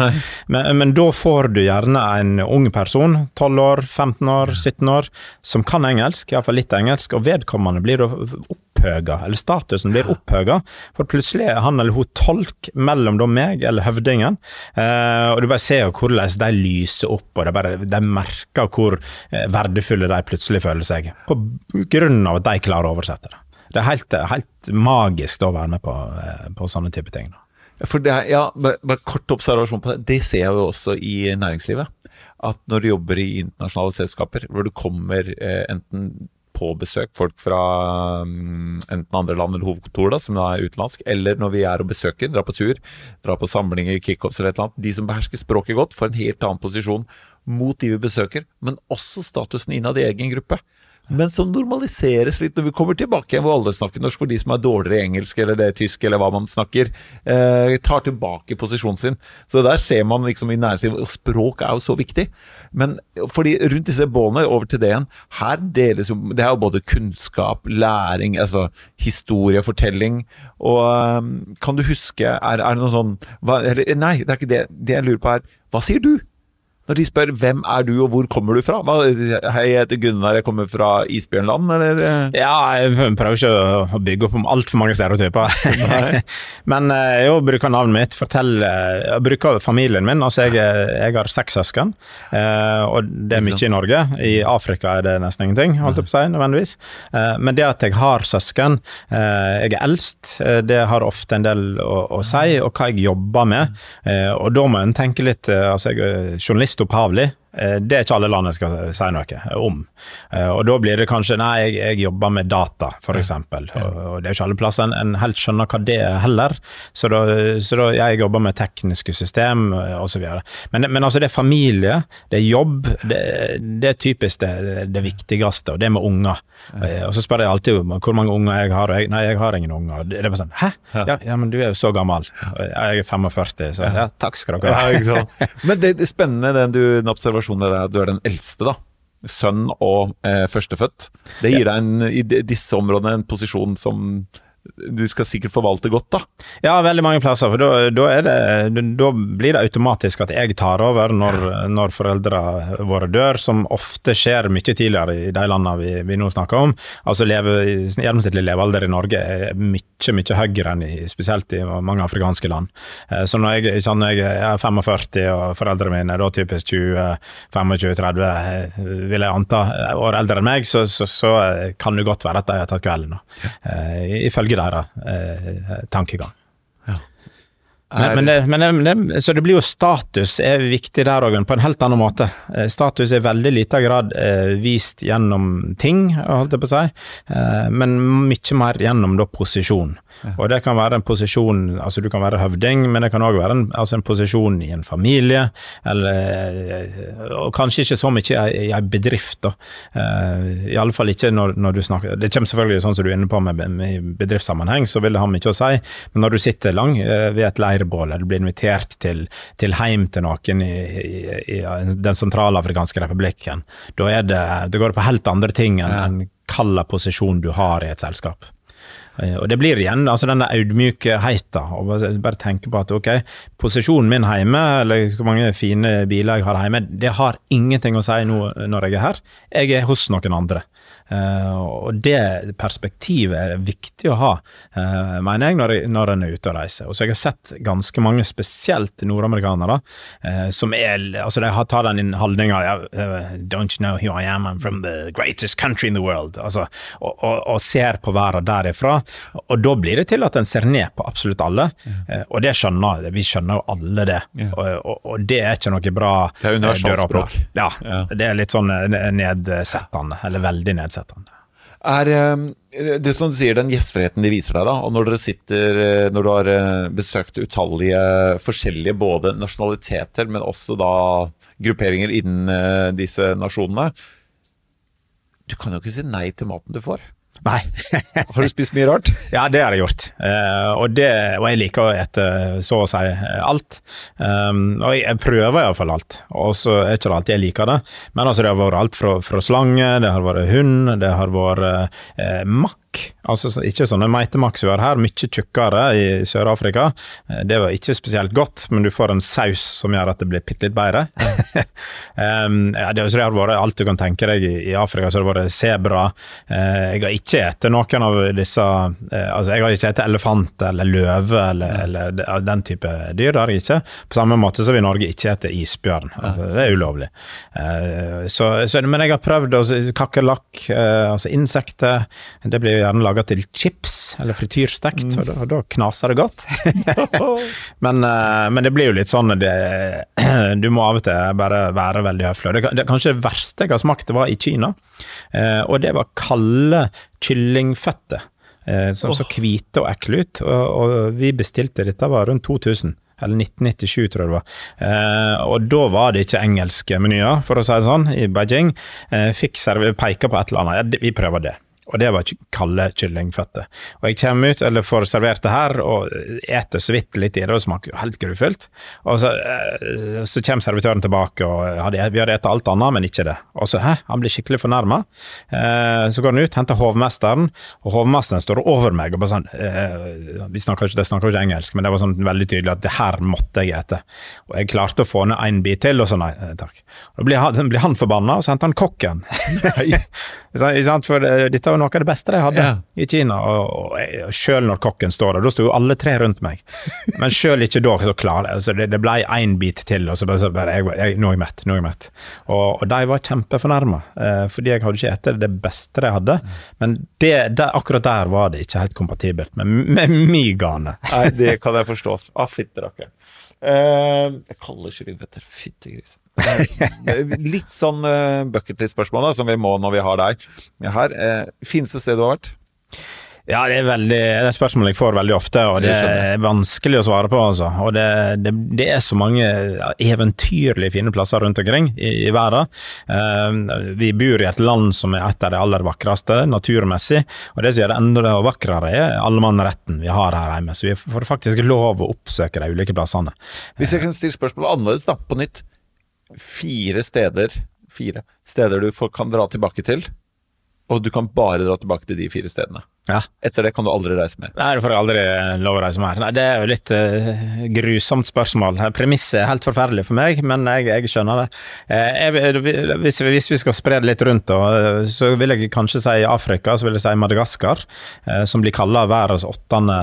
men, men, da får du gjerne en ung person, 12 år, 15 år, 17 år, som kan engelsk, iallfall litt engelsk, og vedkommende blir opphøga, eller statusen blir opphøga, for plutselig er han eller hun tolk mellom da meg eller høvdingen, uh, og du bare ser hvordan de lyser opp, og de, bare, de merker hvor uh, verdifulle de plutselig føler seg, på grunn av at de klarer å oversette det det er helt, helt magisk da, å være med på, eh, på sånne type ting. Da. For det, ja, bare Kort observasjon på det. Det ser jeg jo også i næringslivet. At når du jobber i internasjonale selskaper, hvor du kommer eh, enten på besøk folk fra um, enten andre land eller hovedkontor, da, som da er utenlandsk, eller når vi er og besøker, drar på tur, drar på samlinger, kickoffs eller et eller annet. De som behersker språket godt, får en helt annen posisjon mot de vi besøker, men også statusen innad i egen gruppe men som normaliseres litt når vi kommer tilbake igjen hvor alle snakker norsk, for de som er dårligere i engelsk eller det er tysk eller hva man snakker, eh, tar tilbake posisjonen sin. Så der ser man liksom i næringslivet Og språk er jo så viktig. Men fordi rundt disse båndene, over til det igjen, her deles jo Det er jo både kunnskap, læring, altså historie, fortelling. Og um, kan du huske Er, er det noe sånn hva, eller, Nei, det er ikke det. Det jeg lurer på er Hva sier du? Når de spør 'hvem er du, og hvor kommer du fra'? Hva, hei, jeg heter Gunnar, jeg kommer fra isbjørnland, eller? Ja, jeg prøver ikke å bygge opp om altfor mange stereotyper. Men eh, jeg bruker navnet mitt, fortell Jeg bruker familien min. Altså, jeg, jeg har seks søsken, eh, og det er mye i Norge. I Afrika er det nesten ingenting, holdt jeg på å si, nødvendigvis. Eh, men det at jeg har søsken, jeg er eldst, det har ofte en del å, å si, og hva jeg jobber med. Og da må en tenke litt Altså, jeg er journalist opphavlig. Det er ikke alle land jeg skal si noe om. Eh, og da blir det kanskje nei, jeg, jeg jobber med data, f.eks. Og, og det er ikke alle plasser en, en helt skjønner hva det er heller. Så da, så da jeg jobber med tekniske system eh, osv. Men, men altså, det er familie, det er jobb. Det, det er typisk det, det, viktigste, og det med unger. Og så spør jeg alltid om hvor mange unger jeg har, og jeg, nei, jeg har ingen unger. Det er bare sånn Hæ? Ja, ja, men du er jo så gammel. Jeg er 45, så ja, takk skal dere ha. Ja, men det er spennende den du, den observasjonen situasjonen er at du er den eldste, da. Sønn og eh, førstefødt. Det gir deg en, i disse områdene en posisjon som du skal sikkert forvalte godt, da? Ja, veldig mange plasser. For da, da, det, da blir det automatisk at jeg tar over når, når foreldrene våre dør, som ofte skjer mye tidligere i de landene vi, vi nå snakker om. Altså leve, Gjennomsnittlig levealder i Norge er mye, mye høyere enn i, spesielt i mange afrikanske land. Eh, så når jeg, sånn, jeg er 45 og foreldrene mine er da typisk 20-25-30, eh, vil jeg anta, år eldre enn meg, så, så, så kan det godt være at de har tatt kvelden. Ifølge deres eh, tankegang. Men, men, det, men det, så det blir jo status er viktig der òg, på en helt annen måte. Eh, status er i veldig liten grad eh, vist gjennom ting, holdt jeg på å si, eh, men mye mer gjennom da posisjon. Og det kan være en posisjon Altså, du kan være høvding, men det kan òg være en, altså en, posisjon i en familie, eller Og kanskje ikke så mye i en bedrift, da. Uh, fall ikke når, når, du snakker Det kommer selvfølgelig, sånn som du er inne på, med, med bedriftssammenheng, så vil det ha mye å si, men når du sitter lang uh, ved et leirbål, eller blir invitert til, til heim til noen i, i, i Den sentralafrikanske republikken, da det Det går på helt andre ting enn en hvilken posisjon du har i et selskap. Eh, og det blir igjen altså denne audmykheten, og bare tenke på at ok, posisjonen min hjemme, eller hvor mange fine biler jeg har hjemme, det har ingenting å si nå når jeg er her. Jeg er hos noen andre. Uh, og det perspektivet er viktig å ha, uh, mener jeg, når, jeg, når en er ute og reiser. Og så jeg har sett ganske mange, spesielt nordamerikanere, uh, som er altså de har tatt den holdninga Don't you know who I am? I'm from the greatest country in the world. Altså, og, og, og, ser på verden derifra. Og da blir det til at en ser ned på absolutt alle, og det skjønner vi skjønner jo alle det. Yeah. Og, og, det er ikke noe bra Det er universalspråk. Ja, yeah. det er litt sånn nedsettende, eller veldig nedsettende nedsettende. Er eh, det som du sier, den gjestfriheten de viser deg, da, og når dere sitter eh, Når du har eh, besøkt utallige forskjellige både nasjonaliteter, men også da grupperinger innen eh, disse nasjonene Du kan jo ikke si nei til maten du får. Nei. Har du spist mye rart? Ja, det har jeg gjort. Uh, og, det, og jeg liker å ete så å si eh, alt. Um, og jeg, jeg prøver iallfall alt, og så er ikke det alltid jeg liker det. Men altså, det har vært alt fra, fra slange, det har vært hund, det har vært uh, makk. Altså ikke sånne meitemaks vi har her, mye tjukkere i Sør-Afrika. Eh, det var ikke spesielt godt, men du får en saus som gjør at det blir bitte litt bedre. um, ja, det, det, har vært alt du kan tenke deg i, i Afrika. Så det har vært sebra. Uh, jeg har ikke spist noen av disse uh, altså Jeg har ikke spist elefant eller løve eller, eller, den type dyr. Det har jeg ikke. På samme måte som vi i Norge ikke spiser isbjørn. Altså, det er ulovlig. Uh, så, så, men jeg har prøvd kakerlakk, altså insekter. Det blir gjerne laga til chips, eller frityrstekt, mm. og, da, da knaser det godt. men, uh, men, det blir jo litt sånn det, Du må av og til bare være veldig høflig. Det, det kanskje det verste jeg har smakt, det var i Kina, uh, og det var kalde kyllingføtter. Uh, som så hvite og ekle ut, og, og, vi bestilte dette var rundt 2000 eller 1997, tror jeg det var. Eh, og da var det ikke engelske menyer, for å si det sånn, i Beijing. Eh, fikk peika på et eller annet. Ja, vi prøver det og det var kalde kyllingføtter. Og jeg kommer ut, eller får servert det her, og eter så vidt litt i det, og smaker helt grufullt. Og så, eh, så kommer servitøren tilbake, og hadde, vi hadde spist alt annet, men ikke det. Og så hæ, han blir skikkelig fornærma. Eh, så går han ut, henter hovmesteren, og hovmesteren står over meg og bare sånn eh, Vi snakker ikke, snakker ikke engelsk, men det var sånn veldig tydelig at det her måtte jeg ete. Og jeg klarte å få ned en bit til, og så nei takk. Da blir han, blir han forbanna, og så henter han kokken. For dette var noe av det beste de hadde ja. i Kina. Og, og Sjøl når kokken står der, da sto jo alle tre rundt meg. Men sjøl ikke da så klar. altså det, det ble én bit til, og så bare, så bare jeg, jeg, Nå er jeg mett. Nå er jeg mett. Og, og de var kjempefornærma, eh, fordi jeg hadde ikke spist det beste de hadde. Men det, det, akkurat der var det ikke helt kompatibelt med, med min gane. Nei, det kan jeg forstå. Ah, fitterakker. Eh, jeg kaller kyllingføtter fyttegrisen. Litt sånn uh, bucketlist-spørsmål som vi må når vi har deg her. Uh, Fineste sted du har vært? Ja, det er, veldig, det er spørsmål jeg får veldig ofte, og det er vanskelig å svare på. Altså. Og det, det, det, er så mange eventyrlig fine plasser rundt omkring i, i verden. Uh, vi bor i et land som er et av de aller vakreste naturmessig, og det som gjør det enda vakrere, er allemannsretten vi har her hjemme. Så vi får faktisk lov å oppsøke de ulike plassene. Hvis jeg kan stille spørsmålet annerledes, da, på nytt. Fire steder, fire steder du kan dra tilbake til, og du kan bare dra tilbake til de fire stedene. Ja. Etter det kan du aldri reise mer. Nei, du får aldri lov å reise mer. Nei, det er jo litt uh, grusomt spørsmål. Premisset er helt forferdelig for meg, men jeg, jeg skjønner det. Uh, jeg, hvis, hvis, vi skal spre det litt rundt, uh, så vil jeg kanskje si Afrika, så vil jeg si Madagaskar, som blir kalla verdens åttende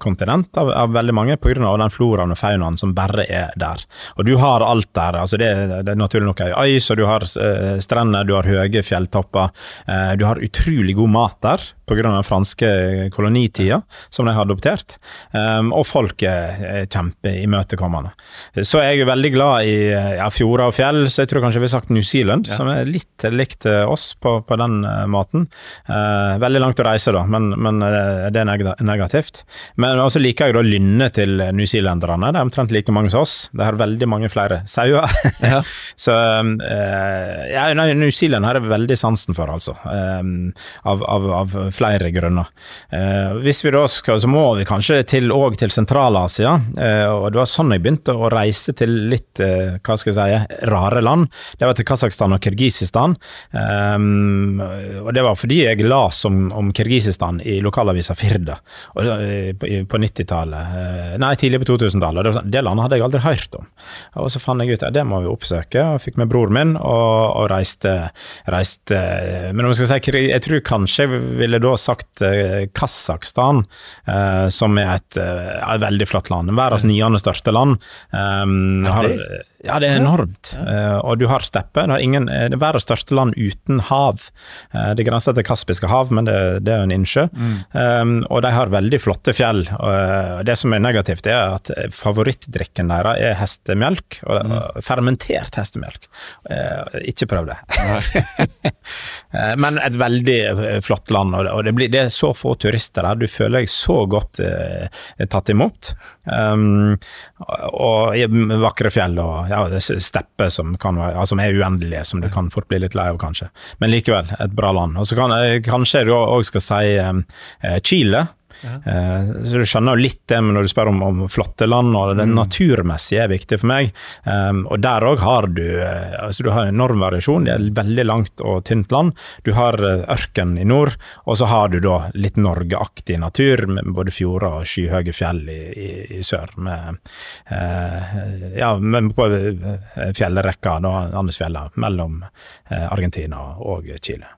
kontinent av, av, veldig mange, pga. den floraen og faunaen som bare er der. Og du har alt der. altså Det, det er naturlig nok ei øy, så du har strender, du har høye fjelltopper, du har utrolig god mat der pga. Franske kolonitida som de har adoptert. Um, og folk er kjempeimøtekommende. Så er jeg veldig glad i ja, fjorder og fjell, så jeg tror kanskje vi har sagt New Zealand, ja. som er litt likt oss på, på den uh, måten. Uh, veldig langt å reise, da, men, men uh, det er negativt. Men også liker jeg da lynnet til newzealenderne. Det er omtrent like mange som oss. De har veldig mange flere sauer. Ja. så ja, New Zealand har jeg veldig sansen for, altså. Av, av, av flere grunner. Eh, hvis vi da skal, så må vi kanskje til òg til Sentral-Asia, eh, og det var sånn jeg begynte å reise til litt, eh, hva skal jeg si, rare land. Det var til Kasakhstan og Kirgisistan, og det var fordi jeg las om, om Kirgisistan i lokalavisa Firda og, på, på 90-tallet, eh, nei, tidlig på 2000-tallet. Det, sånn, det, landet hadde jeg aldri hørt om. Og så fant jeg ut at det må vi oppsøke, og fikk med bror min og, og reiste, reiste Men om jeg skal si, jeg tror kanskje jeg ville da sagt eh, Kasakhstan, eh, som er et, eh, et, veldig flott land. Verdens niende største land. Um, har, Ja, det er enormt. Uh, og du har steppe. Det, ingen, det er verdens største land uten hav. Uh, det grenser til Kaspiske hav, men det, det er jo en innsjø. Mm. Um, og de har veldig flotte fjell. Uh, det som er negativt, er at favorittdrikken deres er hestemelk. Og, mm. Fermentert hestemelk. ikke prøv det. men et veldig flott land, og, det, blir, det, er så få turister der. Du føler deg så godt tatt imot. Um, og vakre fjell og ja, stepper som, ja, som, er uendelige, som du kan fort bli litt lei av, kanskje. Men likevel, et bra land. Og så kan, kanskje du òg skal si um, Chile. Uh, så Du skjønner jo litt det når du spør om, om flotte land, og det mm. naturmessige er viktig for meg. Um, og Der òg har du uh, altså du har enorm variasjon. Det er veldig langt og tynt land. Du har uh, ørken i nord, og så har du da litt Norgeaktig natur med både fjorder og skyhøye fjell i, i, i sør. Med, ja, med på fjellrekka, da, Andesfjella, mellom Argentina og Chile.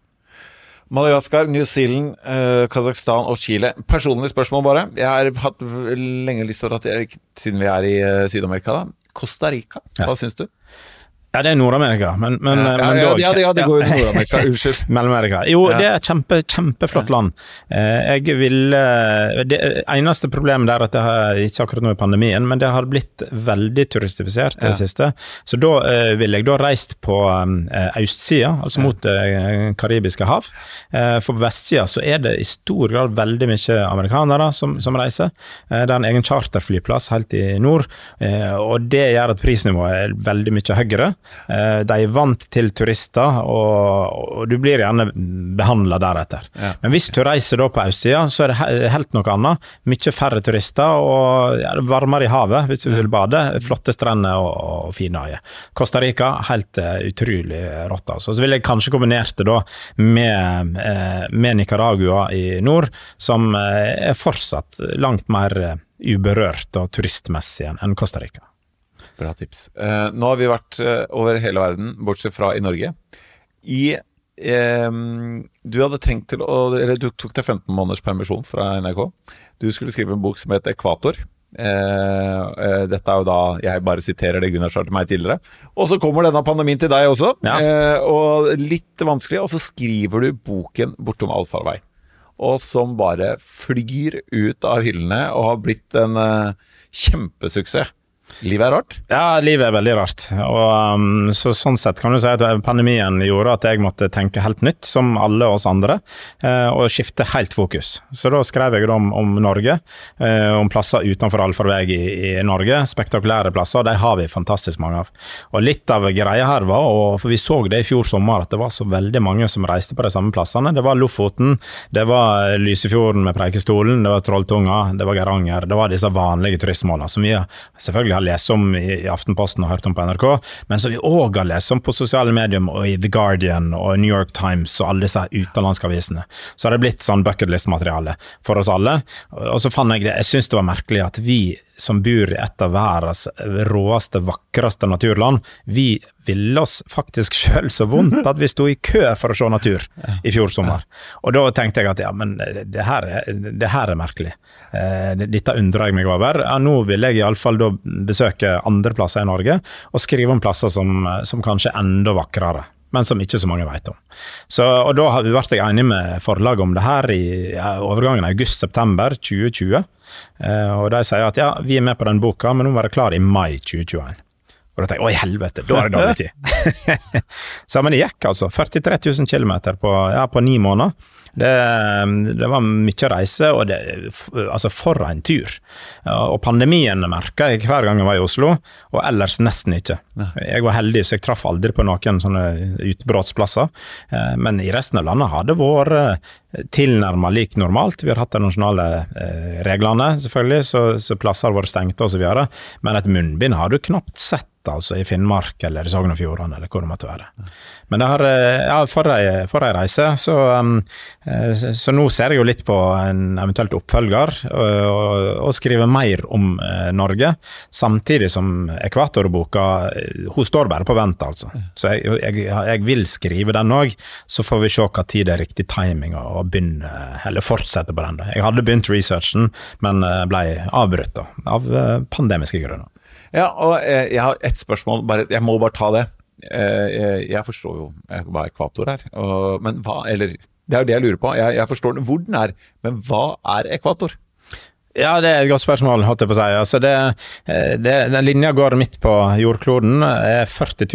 Madagaskar, New Zealand, uh, Kasakhstan og Chile. Personlig spørsmål, bare. Jeg har hatt lenge lyst til dra til, siden vi er i uh, Syd-Amerika, da. Costa Rica, hva ja. syns du? Ja, det er Nord-Amerika, men, men, ja, ja, ja, ja, det, ja, det går jo Nord-Amerika. Unnskyld. Mellom-Amerika. Jo, det er et kjempe, kjempeflott land. Eh, jeg vil eh, Det eneste problemet der at det har, ikke akkurat nå i pandemien, men det har blitt veldig turistifisert i det siste. Så da eh, ville jeg da reist på østsida, altså mot Det karibiske hav. For på vestsida så er det i stor grad veldig mye amerikanere som, som reiser. Det er en egen charterflyplass helt i nord, og det gjør at prisnivået er veldig mye høyere. Eh, de er vant til turister, og, du blir gjerne behandla deretter. Ja. Men hvis du reiser da på østsida, så er det helt noe annet. Mye færre turister, og varmere i havet hvis du vil bade. Flotte strender og, og fine øyer. Costa Rica, helt uh, utrolig rått. Altså. Så vil jeg kanskje kombinert det da med, uh, med Nicaragua i nord, som er fortsatt langt mer uberørt og turistmessig enn Costa Rica. Bra tips. Eh, nå har vi vært eh, over hele verden, bortsett fra i Norge. I eh, Du hadde tenkt til å Eller du tok deg 15 måneders permisjon fra NRK. Du skulle skrive en bok som het Ekvator. Eh, eh, dette er jo da Jeg bare siterer det Gunnar sa til meg tidligere. Og så kommer denne pandemien til deg også, ja. Eh, og litt vanskelig. Og så skriver du boken 'Bortom allfarvei', og som bare flyr ut av hyllene og har blitt en kjempesuksess. Livet er rart? Ja, livet er veldig rart. Og, um, så, sånn sett kan du si at pandemien gjorde at jeg måtte tenke helt nytt, som alle oss andre, uh, og skifte helt fokus. Så da skrev jeg om, om Norge, uh, om plasser utenfor allfarvei i, i, Norge. Spektakulære plasser, og de har vi fantastisk mange av. Og litt av greia her var, og for vi så det i fjor sommer, at det var så veldig mange som reiste på de samme plassene. Det var Lofoten, det var Lysefjorden med Preikestolen, det var Trolltunga, det var Geiranger. Det var disse vanlige turistmålene som vi selvfølgelig har lest om i, Aftenposten og hørt om på NRK, men som vi òg har lest om på sosiale medier og i The Guardian og New York Times og alle disse utenlandske avisene. Så har det blitt sånn bucketlist-materiale for oss alle. Og så fant jeg det, jeg syns det var merkelig at vi som bor i et av verdens råeste, vakreste naturland, vi ville oss faktisk sjøl så vondt at vi sto i kø for å se natur i fjor sommer. Og da tenkte jeg at ja, men det her er, det her er merkelig. Eh, dette undrer jeg meg over. Ja, nå vil jeg iallfall da besøke andre plasser i Norge, og skrive om plasser som, som kanskje er enda vakrere men som ikke så mange vet om. Så, og Da har vi vært enige med forlaget om det her i overgangen august-september 2020. Eh, og De sier at ja, vi er med på den boka, men nå må være klar i mai 2021. Og da tenker jeg å helvete, da er det dårlig tid. så men det gikk altså. 43 000 km på, ja, på ni måneder. Det, det, var mye reise, og det, altså for en tur. Og pandemien merka jeg hver gang jeg var i Oslo, og ellers nesten ikke. Jeg var heldig, så jeg traff aldri på noen sånne utbruddsplasser. Eh, men i resten av landet har det vært eh, tilnærma lik normalt. Vi har hatt de nasjonale eh, reglene, selvfølgelig, så, så plasser har vært stengte osv. Men et munnbind har du knapt sett altså i Finnmark eller i Sogn og Fjordane, eller hvor det måtte være. Men har, eh, ja, for ei, for ei reise, så, um, eh, så, nå ser jeg jo litt på en eventuelt oppfølger, og, og, og skrive mer om eh, Norge. Samtidig som Ekvatorboka Hun står bare på vent, altså. Så jeg, jeg, jeg vil skrive den òg, så får vi se hva tid det er riktig timing å begynne, eller fortsette på den. Jeg hadde begynt researchen, men ble avbrutt av pandemiske grunner. Ja, og eh, jeg har ett spørsmål, bare, jeg må bare ta det. Eh, jeg, jeg forstår jo eh, hva ekvator er, og, men hva Eller det er jo det jeg lurer på. Jeg, jeg forstår hvor den er, men hva er ekvator? Ja, det er et godt spørsmål, holdt jeg på å si. Altså det, eh, det, den linja går midt på jordkloden, er 40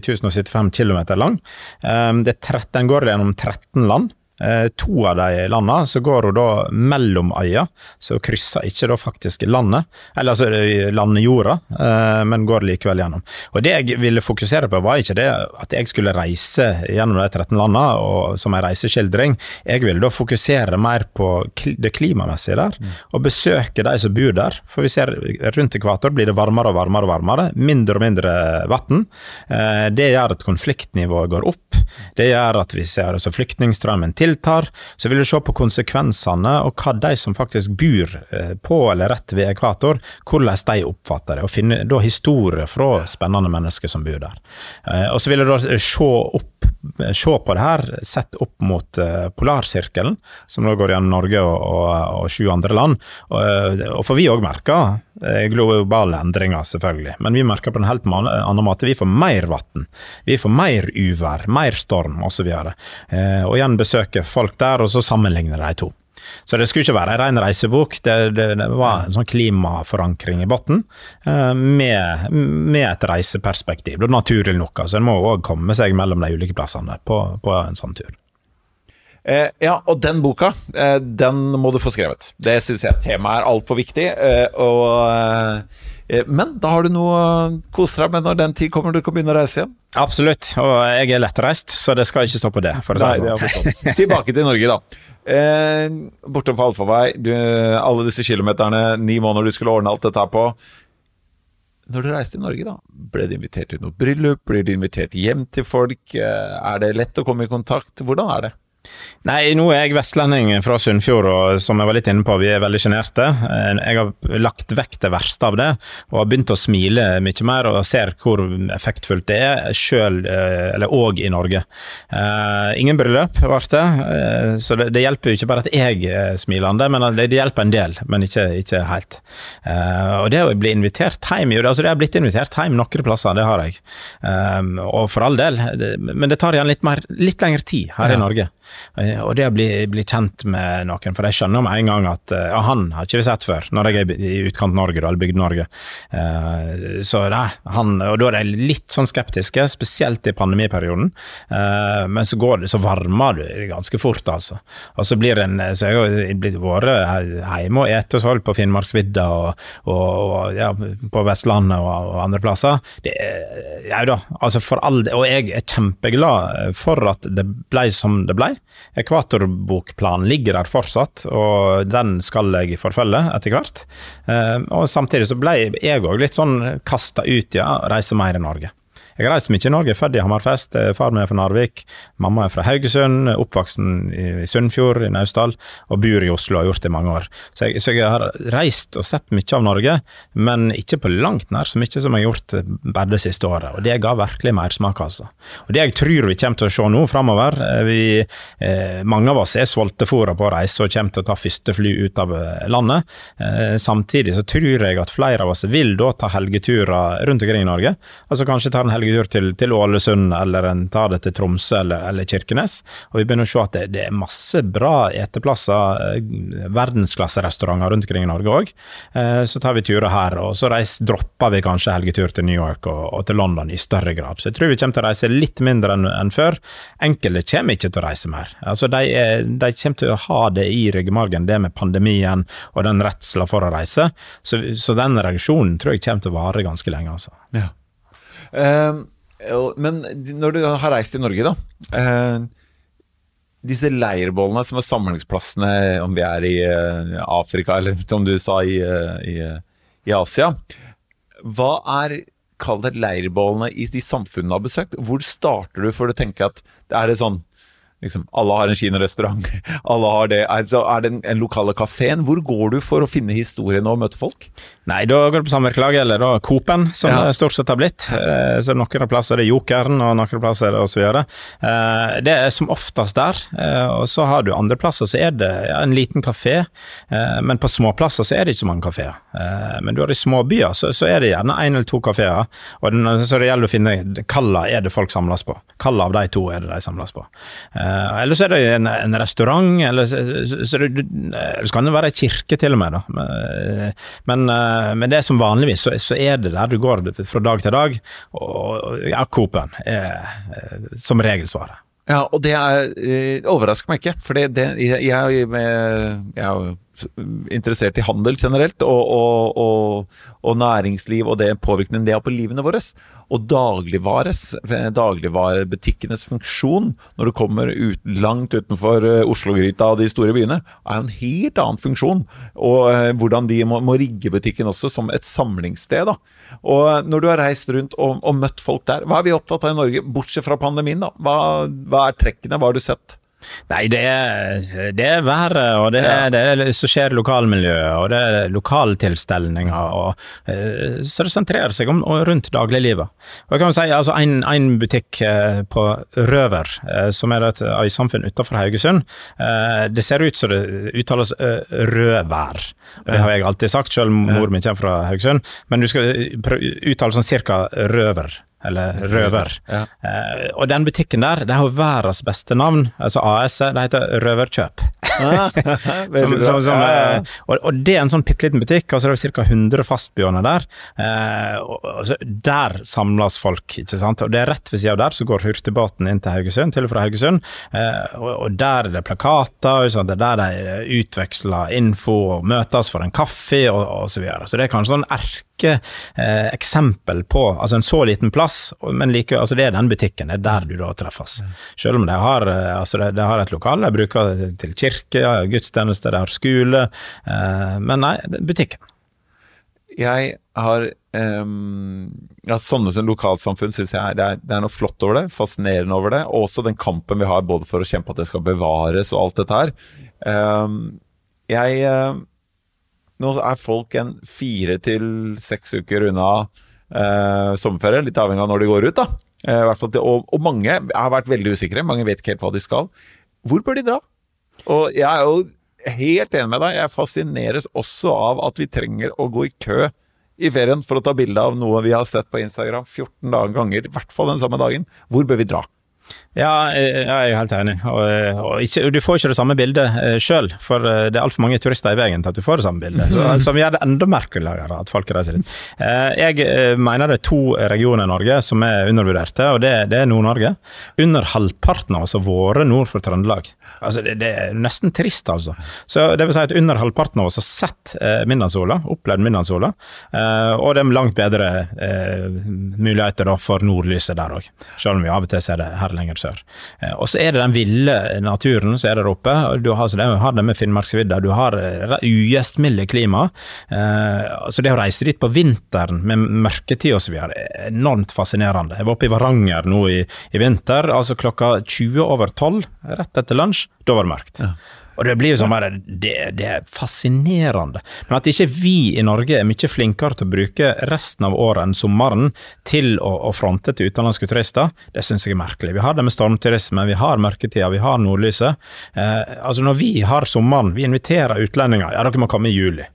075 km lang. Det er 13, den går gjennom 13 land. Eh, to av de landene så går hun da mellom øya, så krysser ikke da faktisk landet, eller altså landjorda, eh, men går likevel gjennom. Og Det jeg ville fokusere på, var ikke det at jeg skulle reise gjennom de 13 landene og, som en reiseskildring. Jeg ville da fokusere mer på det klimamessige der, og besøke de som bor der. For vi ser rundt ekvator blir det varmere og varmere og varmere, mindre og mindre vann. Eh, det gjør at konfliktnivået går opp. Det gjør at vi ser altså flyktningstrømmen til tiltar. Så vil du se på konsekvensene og hva de som faktisk bor eh, på eller rett ved ekvator, hvordan de oppfatter det. Og finne da historier fra spennende mennesker som bor der. Eh, og så vil du da se opp se på det her sett opp mot uh, polarsirkelen, som da går gjennom Norge og, og, og sju andre land. Og, og for vi òg merker globale endringer, selvfølgelig, men vi merker på en helt annen måte. Vi får mer vann, vi får mer uvær, mer storm osv. Og, uh, og igjen besøke folk der, og så sammenligne de to. Så det skulle ikke være en ren reisebok, det, det, det var en sånn klimaforankring i bunnen, eh, med, med, et reiseperspektiv. Det er naturlig nok, altså en må òg komme seg mellom de ulike plassene på, på en sånn tur. Eh, ja, og den boka, eh, den må du få skrevet. Det syns jeg temaet er altfor viktig. Eh, og, eh, men da har du noe å kose deg med når den tid kommer du kan begynne å reise igjen. Absolutt, og jeg er lettreist, så det skal ikke stå på det. For å si Nei, sånn. Tilbake til Norge, da. Eh, bortom for allfarvei, alle disse kilometerne, ni måneder du skulle ordne alt dette på. Når du reiste i Norge, da, ble du invitert til noe bryllup? Blir du invitert hjem til folk? Eh, er det lett å komme i kontakt? Hvordan er det? Nei, nå er jeg vestlending fra Sunnfjord, og som jeg var litt inne på, vi er veldig sjenerte. Eh, jeg har lagt vekk det verste av det, og har begynt å smile mye mer og ser hvor effektfullt det er, sjøl, eh, eller òg i Norge. Uh, ingen bryllup ble det, uh, så det, det, hjelper jo ikke bare at jeg er smilende, men det, det hjelper en del, men ikke, ikke helt. Uh, og det å bli invitert hjem, jo, altså det har blitt invitert hjem noen plasser, det har jeg. og for all del, det, men det tar igjen litt, mer, litt lengre tid her ja. i Norge. Eh, og det å bli, bli, kjent med noen, for jeg skjønner med en gang at eh, ja, han har ikke vi sett før, når jeg er i utkant-Norge, eller Bygd-Norge. Uh, så nei, han, og da er de litt sånn skeptiske, spesielt i pandemiperioden. Men så går det, så varmer du ganske fort, altså. Og så blir en, så jeg har blitt vært hjemme og spist hos folk på Finnmarksvidda og, og, og ja, på Vestlandet og, og andre plasser. Det, ja da, altså for all Og jeg er kjempeglad for at det ble som det Ekvatorbokplanen ligger der fortsatt, og den skal jeg forfølge etter hvert. Eh, og samtidig så ble jeg òg litt sånn kasta ut, ja, reise mer i Norge. Jeg har reist mye i Norge, født i Hammerfest, eh, far min er fra Narvik, mamma er fra Haugesund, oppvoksen i Sunnfjord i Naustdal, og bor i Oslo og har gjort det i mange år. Så jeg, så jeg, har reist og sett mye av Norge, men ikke på langt nær så mye som jeg har gjort bare det siste året. Og det ga virkelig mersmak, altså. Og det jeg tror vi kommer til å se nå framover, eh, eh, mange av oss er sultefòra på å reise og kommer til å ta første fly ut av eh, landet. Eh, samtidig så tror jeg at flere av oss vil da ta helgeturer rundt omkring i Norge. Altså kanskje ta en helg helgetur til, til, Ålesund, eller en tar det til Tromsø eller, eller, Kirkenes. Og vi begynner å se at det, det er masse bra eteplasser, eh, verdensklasserestauranter rundt omkring i Norge òg. Eh, så tar vi turer her, og så reis, dropper vi kanskje helgetur til New York og, og, til London i større grad. Så jeg tror vi kommer til å reise litt mindre enn, en før. Enkelte kommer ikke til å reise mer. Altså de, de kommer til å ha det i ryggmargen, det med pandemien og den redsla for å reise. Så, så den reaksjonen tror jeg kommer til å vare ganske lenge. altså. Ja. Uh, men når du har reist i Norge, da. Uh, disse leirbålene som er samlingsplassene, om vi er i uh, Afrika eller som du sa i, uh, i, i Asia. Hva er Kall det leirbålene i de samfunnene du har besøkt. Hvor starter du for å tenke at er det sånn liksom, alle har en kinarestaurant. alle har det. Er det den en lokale kafeen? Hvor går du for å finne historien og møte folk? Nei, da går det på samvirkelaget, eller da Coop-en, som Ja. det stort sett har blitt. Eh, Så noen plasser er det Jokeren, og noen plasser er det videre. Eh, Det er som oftest der. Eh, Og så har du andre plasser, så er det en liten kafé. Men på småplasser så er det ikke så mange kafeer. Men du har i småbyer, så, så er det gjerne én eller to kafeer. Og så det gjelder å finne hva er det folk samles på. Hva av de to er det de samles på. Eller så er det en, en restaurant, eller så, så, så, det, så kan det være ei kirke til og med, da. Men, men, eh, det er som vanligvis, så, så er det der du går fra dag til dag, og, ja, Coop-en er eh, som regel svaret. Ja, og det er, eh, overrasker meg ikke, for det, det, jeg, jeg, jeg interessert i handel generelt, og, og, og, og næringsliv og det påvirkningen det har på livene våre. Og dagligvares, dagligvarebutikkenes funksjon når du kommer ut, langt utenfor eh, Oslo-gryta og de store byene, er en helt annen funksjon. Og eh, hvordan de må, må rigge butikken også som et samlingssted. Da. Og når du har reist rundt og, og møtt folk der, hva er vi opptatt av i Norge, bortsett fra pandemien? da? Hva, hva er trekkene, hva har du sett? Nei, det er, det er været, og det er det som skjer i lokalmiljøet, og det er lokaltilstelninger, og eh, så det sentrerer seg om og rundt dagliglivet. Og jeg kan jo si, altså en, en butikk eh, på Røver, eh, som er et øysamfunn utenfor Haugesund, det ser ut som det uttales Røver. Det har jeg alltid sagt, selv om mor min kommer fra Haugesund, men du skal uttale sånn cirka Røver. Eller Røver. Ja. Eh, og den butikken der, det har verdens beste navn, altså AS, det heter Røverkjøp. Som, som, som, eh, og, og det er en sånn bitte liten butikk, og så er det ca. 100 fastboende der. Eh, og, og så der samles folk, ikke sant. Og det er rett ved sida av der så går hurtigbåten inn til Haugesund, til og fra Haugesund. Eh, og, der er det plakater, og det er der de utveksler info og møtes for en kaffe, og, og så videre. Så det er kanskje sånn erke eh, eksempel på altså en så liten plass, men like, altså det er den butikken, det er der du da treffes. Selv om de har, eh, altså det, de har et lokal, de bruker det til kirke, ja, gudstjeneste, de har skole, eh, men nei, butikken. Jeg har um, ja, Sånne som lokalsamfunn syns jeg det er, det er noe flott over det, fascinerende over det. Og også den kampen vi har både for å kjempe at det skal bevares og alt dette her. Um, jeg eh, Nå er folk en fire til seks uker unna eh, sommerferie, litt avhengig av når de går ut, da. Eh, til, og, og mange har vært veldig usikre, mange vet ikke helt hva de skal. Hvor bør de dra? Og jeg er jo helt enig med deg. Jeg fascineres også av at vi trenger å gå i kø i ferien for å ta bilde av noe vi har sett på Instagram 14 dager ganger, i hvert fall den samme dagen. Hvor bør vi dra? Ja, eh, jeg er helt enig. Og, og ikke, du får ikke det samme bildet uh, sjøl, for eh, det er altfor mange turister i veien til at du får det samme bildet. Så, som gjør det enda merkeligere at folk reiser dit. Eh, jeg eh, mener det er to regioner i Norge som er undervurderte, og det, det er Nord-Norge. Under halvparten av oss har vært nord for Trøndelag. Altså, det, det er nesten trist, altså. Så det vil si at under halvparten av oss har sett eh, Midnattssola, opplevd Midnattssola, eh, og det er langt bedre eh, muligheter da for nordlyset der òg, selv om vi av og til ser det her lenger sør. Eh, og så er det den ville naturen som er der oppe. Du har, så det, har det med Finnmarksvidda, du har eh, ugjestmilde klima. Eh, så det å reise dit på vinteren med mørketid osv. er enormt fascinerende. Jeg var oppe i Varanger nå i, i vinter, altså klokka 20 over 12, rett etter lunsj. Da var det mørkt. Og det blir jo sånn bare, det, det er fascinerende. Men at ikke vi i Norge er mye flinkere til å bruke resten av året enn sommeren til å, å fronte til utenlandske turister, det syns jeg er merkelig. Vi har det med stormturisme, vi har mørketida, vi har nordlyset. Eh, altså når vi har sommeren, vi inviterer utlendinger, ja dere må komme i juli.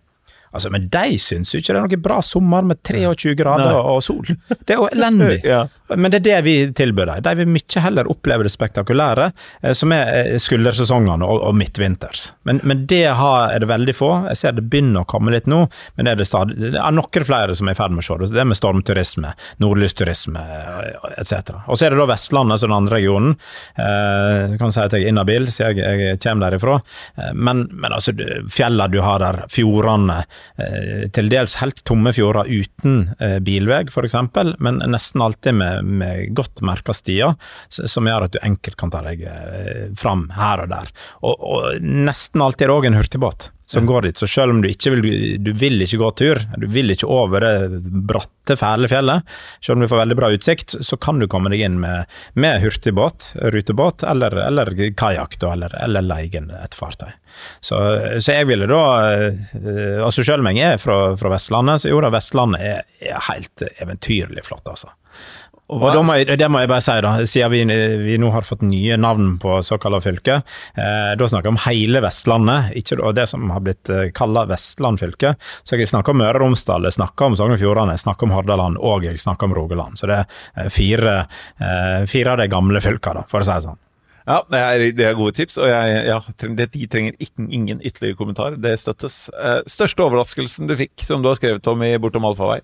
Altså, Men de syns jo ikke det er noe bra sommer med 23 grader Nei. og sol. Det er jo elendig. Ja. Men det er det vi tilbyr dem. De vil mye heller oppleve det spektakulære, eh, som er eh, skuldersesongene og, og midtvinters. Men, men det har, er det veldig få. Jeg ser det begynner å komme litt nå, men det er det stadig Det er noen flere som er i ferd med å se det. Det med stormturisme, nordlysturisme etc. Og så er det da Vestlandet som den andre regionen. Eh, kan si at jeg er inhabil, siden jeg, jeg kommer derifra. Eh, men, men altså, fjellene du har der, fjordene, eh, til dels helt tomme fjorder uten eh, bilvei, f.eks., men nesten alltid med, med godt merka stier, som gjør at du enkelt kan ta deg eh, fram her og der. Og, og nesten alltid er det òg en hurtigbåt. Som går dit. Så selv om du ikke vil, du vil ikke gå tur, du vil ikke over det bratte, fæle fjellet, selv om du får veldig bra utsikt, så kan du komme deg inn med, med hurtigbåt, rutebåt, eller, eller kajakk, eller, eller leie et fartøy. Så, så, jeg ville da eh, altså Selv om jeg er fra, fra Vestlandet, så jo da, Vestlandet er, er helt eventyrlig flott, altså. Og, og må jeg, det må jeg bare si, da, siden vi, vi, nå har fått nye navn på såkalte fylke. Eh, da snakker jeg om hele Vestlandet, ikke det som har blitt eh, kalla Vestland fylke. Så jeg snakker om Møre og Romsdal, jeg snakker om Sogn og Fjordane, jeg snakker om Hordaland og jeg snakker om Rogaland. Så det er fire, eh, fire av de gamle fylkene, for å si det sånn. Ja, det er, det er, gode tips, og jeg, ja, de trenger ikke, ingen ytterligere kommentar. Det støttes. Eh, største overraskelsen du fikk, som du har skrevet om i Bortom allfarvei?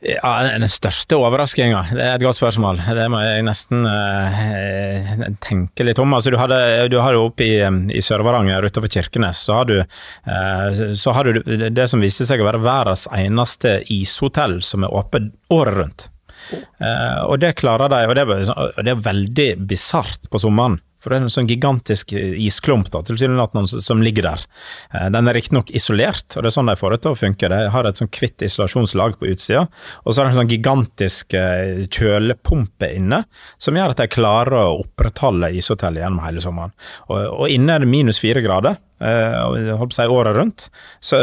Ja, Den største overraskinga, det er et godt spørsmål. Det må jeg nesten uh, tenke litt om. Altså, du, hadde, du har jo oppe i, i Sør-Varanger utenfor Kirkenes, så har, du, uh, så har du det som viste seg å være verdens eneste ishotell som er åpent året rundt. Uh, og det klarer de, og det, og det er veldig bisart på sommeren. For det er en sånn gigantisk isklump da, tilsynelatende som ligger der. Eh, den er riktignok isolert, og det er sånn de får det til å funke. De har et sånn kvitt isolasjonslag på utsida, og så er det en sånn gigantisk eh, kjølepumpe inne, som gjør at de klarer å opprettholde ishotellet gjennom hele sommeren. Og, og inne er det minus fire grader. Uh, holdt på å si året rundt. Så,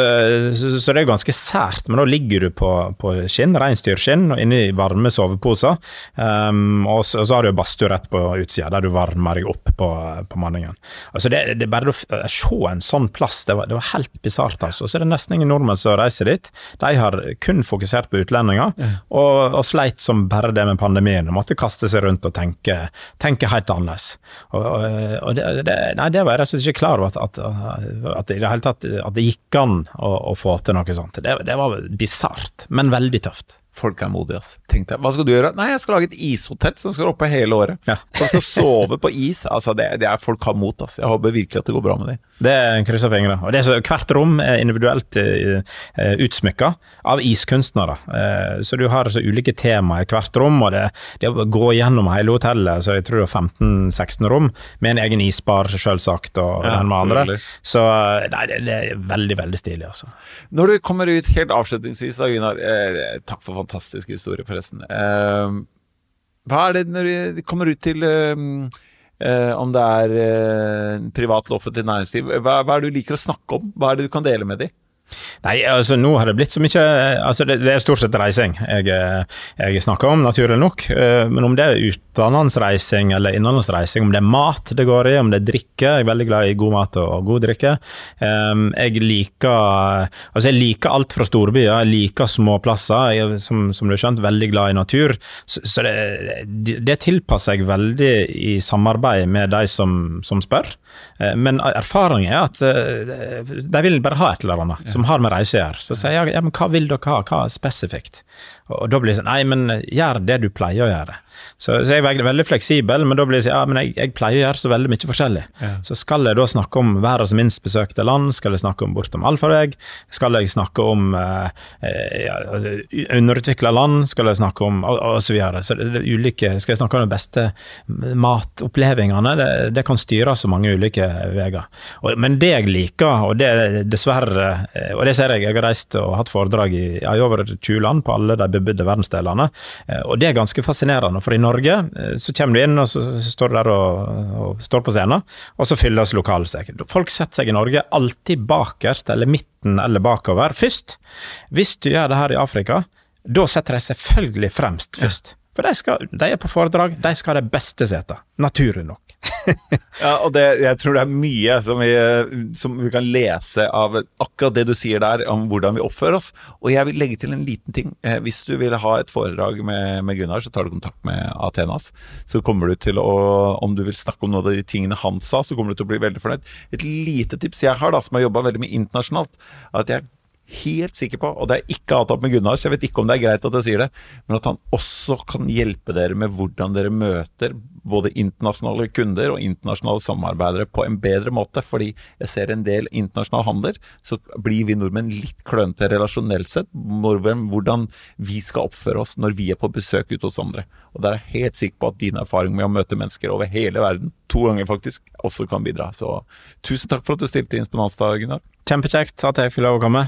så, så, det er ganske sært. Men da ligger du på, på skinn, reinsdyrskinn, inne i varme soveposer. Um, og, så, og, så, har du badstue rett på utsida, der du varmer deg opp på, på manningen. Altså det, det bare å se en sånn plass, det var, det var helt bisart. Altså. Så er det nesten ingen nordmenn som reiser dit. De har kun fokusert på utlendinger, og, og, sleit som bare det med pandemien. De måtte kaste seg rundt og tenke, tenke helt annerledes. Og, det, det, nei, det var jeg rett og slett ikke klar over at, at at det i det hele tatt at det gikk an å, å få til noe sånt. Det, det var bisart, men veldig tøft. Folk er modige, altså. Tenkte jeg. hva skal du gjøre? Nei, jeg skal lage et ishotell som skal oppe hele året. Ja. Som skal sove på is. Altså, det, det er folk har mot, altså. Jeg håper virkelig at det går bra med dem. Det krysser fingrene. Og det er så, hvert rom er individuelt uh, utsmykka av iskunstnere. Uh, så du har så ulike tema i hvert rom, og det, det å gå gjennom hele hotellet, så jeg tror det er 15-16 rom, med en egen isbar, selvsagt, og ja, den med andre. Så nei, det, det, er veldig, veldig stilig, altså. Når du kommer ut helt avslutningsvis, da, Gunnar. Eh, takk for fantastisk historie, forresten. Uh, hva er det når du kommer ut til uh, uh, Om det er privat eller offentlig næringsliv, hva, hva, er det du liker å snakke om? Hva er det du kan dele med dem? Nei, altså nå har det blitt så mye altså det, det er stort sett reising jeg, jeg, snakker om, naturlig nok. Eh, men om det er utenlandsreising eller innenlandsreising, om det er mat det går i, om det er drikke Jeg er veldig glad i god mat og god drikke. Ehm, jeg liker altså jeg liker alt fra storbyer, jeg liker småplasser. Jeg er, som, som, du har skjønt, veldig glad i natur. Så, så det, det, tilpasser jeg veldig i samarbeid med de som, som spør. Eh, men erfaringen er at eh, de vil bare ha et eller annet som har med reise å gjøre. Så sier jeg ja, men hva vil dere ha, hva er spesifikt? Og da blir det sånn nei, men gjør det du pleier å gjøre. Så, så jeg er veldig, fleksibel, men da blir det sånn ja, men jeg, jeg, pleier å gjøre så veldig mye forskjellig. Ja. Så skal jeg da snakke om verdens minst besøkte land, skal jeg snakke om bortom allfarvei, skal jeg snakke om eh, ja, underutvikla land, skal jeg snakke om og, og så videre. Så det, det ulike, skal jeg snakke om de beste matopplevelsene, det, det, kan styres så mange ulike veier. Men det jeg liker, og det dessverre, og det ser jeg, jeg har reist og hatt foredrag i, i over 20 land på alle de bebudde verdensdelene. Eh, og det er ganske fascinerende, for i Norge eh, så kommer du inn, og så står du der og, og står på scenen, og så fylles lokalet seg. Folk setter seg i Norge alltid bakerst, eller midten eller bakover først. Hvis du gjør det her i Afrika, da setter de selvfølgelig fremst først. For de, skal, de er på foredrag, de skal ha de beste setene. Naturlig nok. ja, og det, jeg tror det er mye som vi, som vi, kan lese av akkurat det du sier der, om hvordan vi oppfører oss. Og jeg vil legge til en liten ting. Eh, hvis du vil ha et foredrag med, med, Gunnar, så tar du kontakt med Athenas. Så kommer du til å Om du vil snakke om noen av de tingene han sa, så kommer du til å bli veldig fornøyd. Et lite tips jeg har, da, som har jobba veldig mye internasjonalt, at jeg helt sikker på, og det er ikke avtalt med Gunnar, så jeg vet ikke om det er greit at jeg sier det, men at han også kan hjelpe dere med hvordan dere møter både internasjonale kunder og internasjonale samarbeidere på en bedre måte. Fordi jeg ser en del internasjonal handel, så blir vi nordmenn litt klønete relasjonelt sett. Hvordan vi skal oppføre oss når vi er på besøk ute hos andre. Og der er jeg helt sikker på at din erfaring med å møte mennesker over hele verden, to ganger faktisk, også kan bidra. Så tusen takk for at du stilte inn på Nanstad, Gunnar. Kjempekjekt at jeg fikk lov å komme.